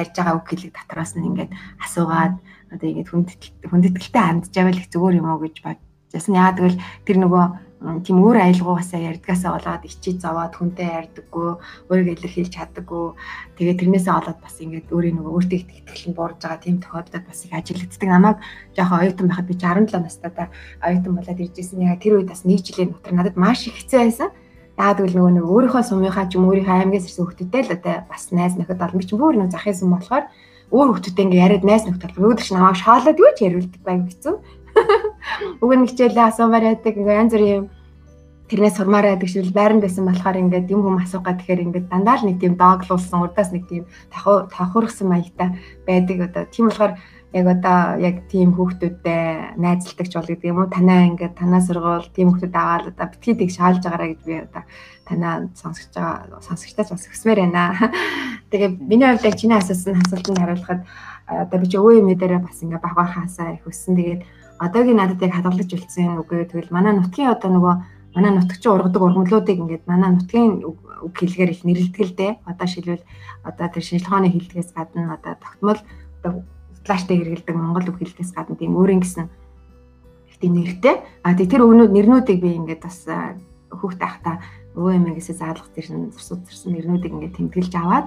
S2: ярьж байгаа үг хэлэг дотроос нь ингээд асуугаад одоо ингээд хүндэтгэл хүндэтгэлтэй хандж байвал их зүгээр юм уу гэж бод Яасан яагаад гэвэл тэр нөгөө тийм өөр аялгуугасаа ярьдгаасаа болоод ичиж зовоод хүнтэй ярьдаггүй, өөрийгөө илэрхийлж чаддаггүй. Тэгээд тэрнээсээ болоод бас ингээд өөрийн нөгөө өөртөө итгэл нь буурж байгаа тийм тохиолдолд бас их ажиглагддаг. Намайг жоохон оюутан байхад би 67 настай та оюутан болоод ирж исэн. Яг тэр үед бас нэг жилийн дотор надад маш их хэцүү байсан. Яагаад гэвэл нөгөө нэг өөрийнхөө сумынхаа ч юм өөрийнхөө аймагаас ирсэн хүмүүстэй л одоо бас найз нөхөд олон би ч бүр нэг захын сум болохоор өөр хүмүүстэй ингээ яриад найз нөхдөд өөдөр ч намайг шаалаад юу ч яриулдаг байг хэцүү. Уг нь хичээлээ асуумаар яадаг ингээ янз бүрийн тэрнээс сурмаар байдаг шиг байранд байсан болохоор ингээд юм хүм асуух гад тэгэхээр ингээд дандаа л нэг тийм дооглуулсан урдаас нэг тийм тавхуурсан маягтай байдаг одоо тийм болохоор яг одоо яг тийм хүүхдүүдтэй найзалдаг ч бол гэдэг юм уу танаа ингээд танаа сургуул тийм хүүхдүүд аваад одоо битгий тийг шаалж байгаараа гэж би одоо танаа сонсогч байгаа сонсогчтойч бас өсмөр байна. Тэгээ миний хувьд яг чиний асуусан асуултанд хариулахад одоо би ч өвөө юм дээр бас ингээд баг багхаасаа их өссөн. Тэгээд одоогийн надад яг хадгалж үлдсэн үгээ тэгвэл манай нутгийн одоо нөгөө манай нутгчин ургадаг ургамлуудыг ингээд манай нутгийн үг хэлгээр их дээ. Одоо шилбэл одоо тэр шинжилгээний хэлдгээс гадна одоо тогтмол одоо флаштай хэрэгэлдэг монгол үг хэлдгээс гадна тийм өөрийн гэсэн их тийм нэртэй. А тэр өгнүүд нэрнүүдийг би ингээд бас хүүхд тахта өвөө эмээгээсээ заалгах тэр зурсууд зурсан нэрнүүдийг ингээд тэмдэглэж аваад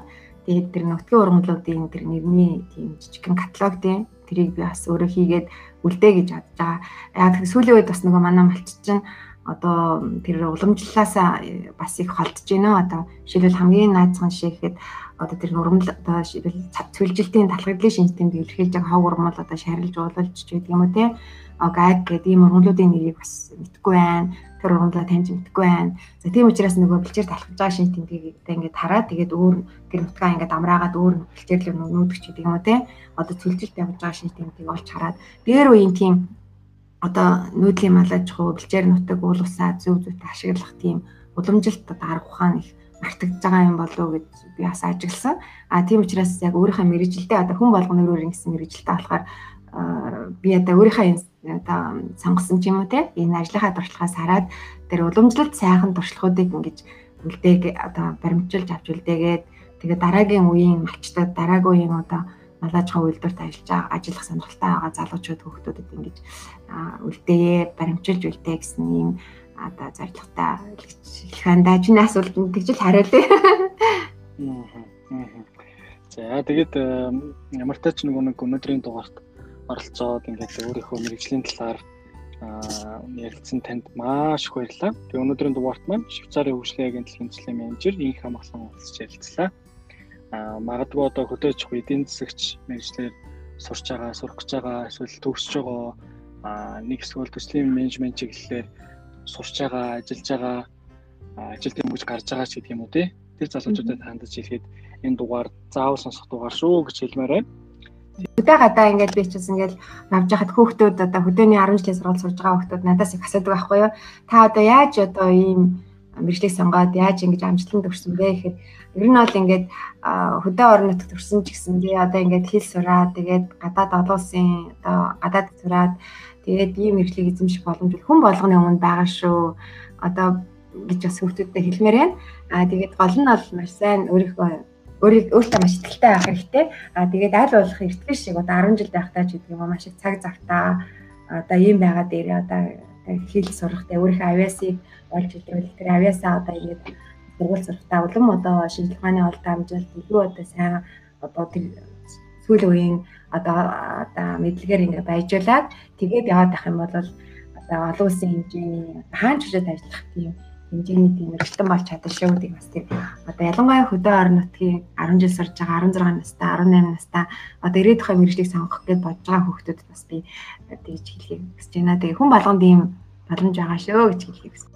S2: тэгээд тэр нутгийн ургамлуудын тэр нэрний тийм жижигхэн каталог тийм тэрийг би бас өөрөө хийгээд үлдээ гэж бодож байгаа. Яг тэр сүүлийн үед бас нөгөө манай малч чинь одоо тэр уламжлалаасаа бас их холдож байна. Одоо жишээлбэл хамгийн наацхан жишээ гэхэд одоо тэр нурмал одоо цөлжилтийн талхаглалын шинжтэнд илэрхийлж байгаа хог урмал одоо шарилж уулуулж ч гэдэг юм уу те гаг гэдэг ийм урмлуудын нэрийг бас мэдгүй байна. Тэр урмлаа таньж мэдгүй байна. За тийм учраас нөгөө бэлчээр талхаж байгаа шинж тэмдгийг ингээд хараад тэгээд өөр тэр нутгаа ингээд амраагаад өөр бэлчээр л нүүдэх ч гэдэг юм уу те одоо цөлжилт явж байгаа шинж тэмдгийг олж хараад дээр үеийн тийм одоо нүүдлийн малаж хуу бэлчээр нутаг уул усаа зөв зөвтэй ашиглах тийм уламжилт одоо арга ухаан их мартагдж байгаа юм болов уу гэж би бас ажигласан. А тийм учраас яг өөрийнхөө мэрэгжилдээ одоо хүн болгоны өөрөөр ингэсэн мэрэгжилдээ болохоор би одоо өөрийнхөө одоо сонгосон ч юм уу те? Энэ ажлынхаа туршлагаас хараад тэр уламжлалт сайхан туршлагуудыг ингэж үлдээг одоо баримтжилж авч үлдээгээд тэгээ дараагийн үеийн малчтад дараагийн үеийн одоо малаажхан үйлдвэрт ажиллаж ажиллах сонирхолтой байгаа залуучууд хүүхдүүдэд ингэж үлдээе баримтжилж үлдээ гэсэн юм одоо зоригтой хэлхэнда чиний асуултанд тэгжил хариулъя.
S1: За тэгээд ямар ч ч нэг өнөөдрийн дугаарт оролцоод ингээд өөрийнхөө мэрэгжлийн талаар ярилцсан танд маш их баярлалаа. Тэгээ өнөөдрийн дугаарт маань Швейцарын хөгжлийн агентлагийн төлөвлөлийн менежер Инх Хамглан уулзч ярилцлаа. Аа магадгүй одоо хөдөөж эдийн засагч мэрэгчлэр сурч байгаа, сурах гэж байгаа, эсвэл төгсөж байгаа аа нэг эсвэл төслийн менежмент чиглэлээр сурч байгаа, ажиллаж байгаа, ажилд юмж гарч байгаа ч гэдэг юм уу те. Тэр залуучуудад хандаж хэлэхэд энэ дугаар заавал сонсох дугаар шүү гэж хэлмээр байна.
S2: Хөдөө гадаа ингээд би ч бас ингээд навж хахад хүүхдүүд одоо хөдөөний 10 жилийн сургууль сурж байгаа хүүхдүүд надаас их асуудаг байхгүй юу? Та одоо яаж одоо ийм мэрэгчлийг сонгоод яаж ингэж амжилтанд хүрсэн бэ гэхэд ер нь бол ингээд хөдөө орон нутагт төрсэн ч гэсэн би одоо ингээд хэл сураад тэгээд гадаад олон улсын одоо гадаад сураад Тэгээд ийм мэдлэг эзэмших боломж хүн болгоны өмнө байгаа шүү. Одоо гэж бас хүүхдүүдэд хэлмээр байна. Аа тэгээд гол нь бол маш сайн өөрийнхөө өөрийг өөртөө маш ихтэй байх хэрэгтэй. Аа тэгээд аль болох эртгэл шиг одоо 10 жил байхдаа ч гэдэг юм маш их цаг завтаа. Одоо ийм байгаа дээр одоо хэл сурах тэ өөрийнхөө авиасыг олж илрүүл тэр авиасаа одоо ингэж сургууль сурахтаа улам одоо шинжилгээ ухааны олд амжилт илүү одоо сайн одоо тэр сүүлийн үеийн одоо одоо мэдлэгээр ингээ баяжуулаад тэгээд яваад байх юм бол одоо олон улсын хэмжээний хаан чужид ажиллах тийм хэмжээний тийм эргэлтэн болж чадах шүү гэдэг бас тийм одоо ялангуяа хөдөө орон нутгийн 10 жил сурж байгаа 16 настай 18 настай одоо ирээд байгаа мэрэгжлийг сонгох гэж бодож байгаа хүүхдүүдэд бас би тэгж хэлхийг хүсэж байна. Тэгээ хүн болгонд ийм боломж байгаа шүү гэж хэлхийг хүсэж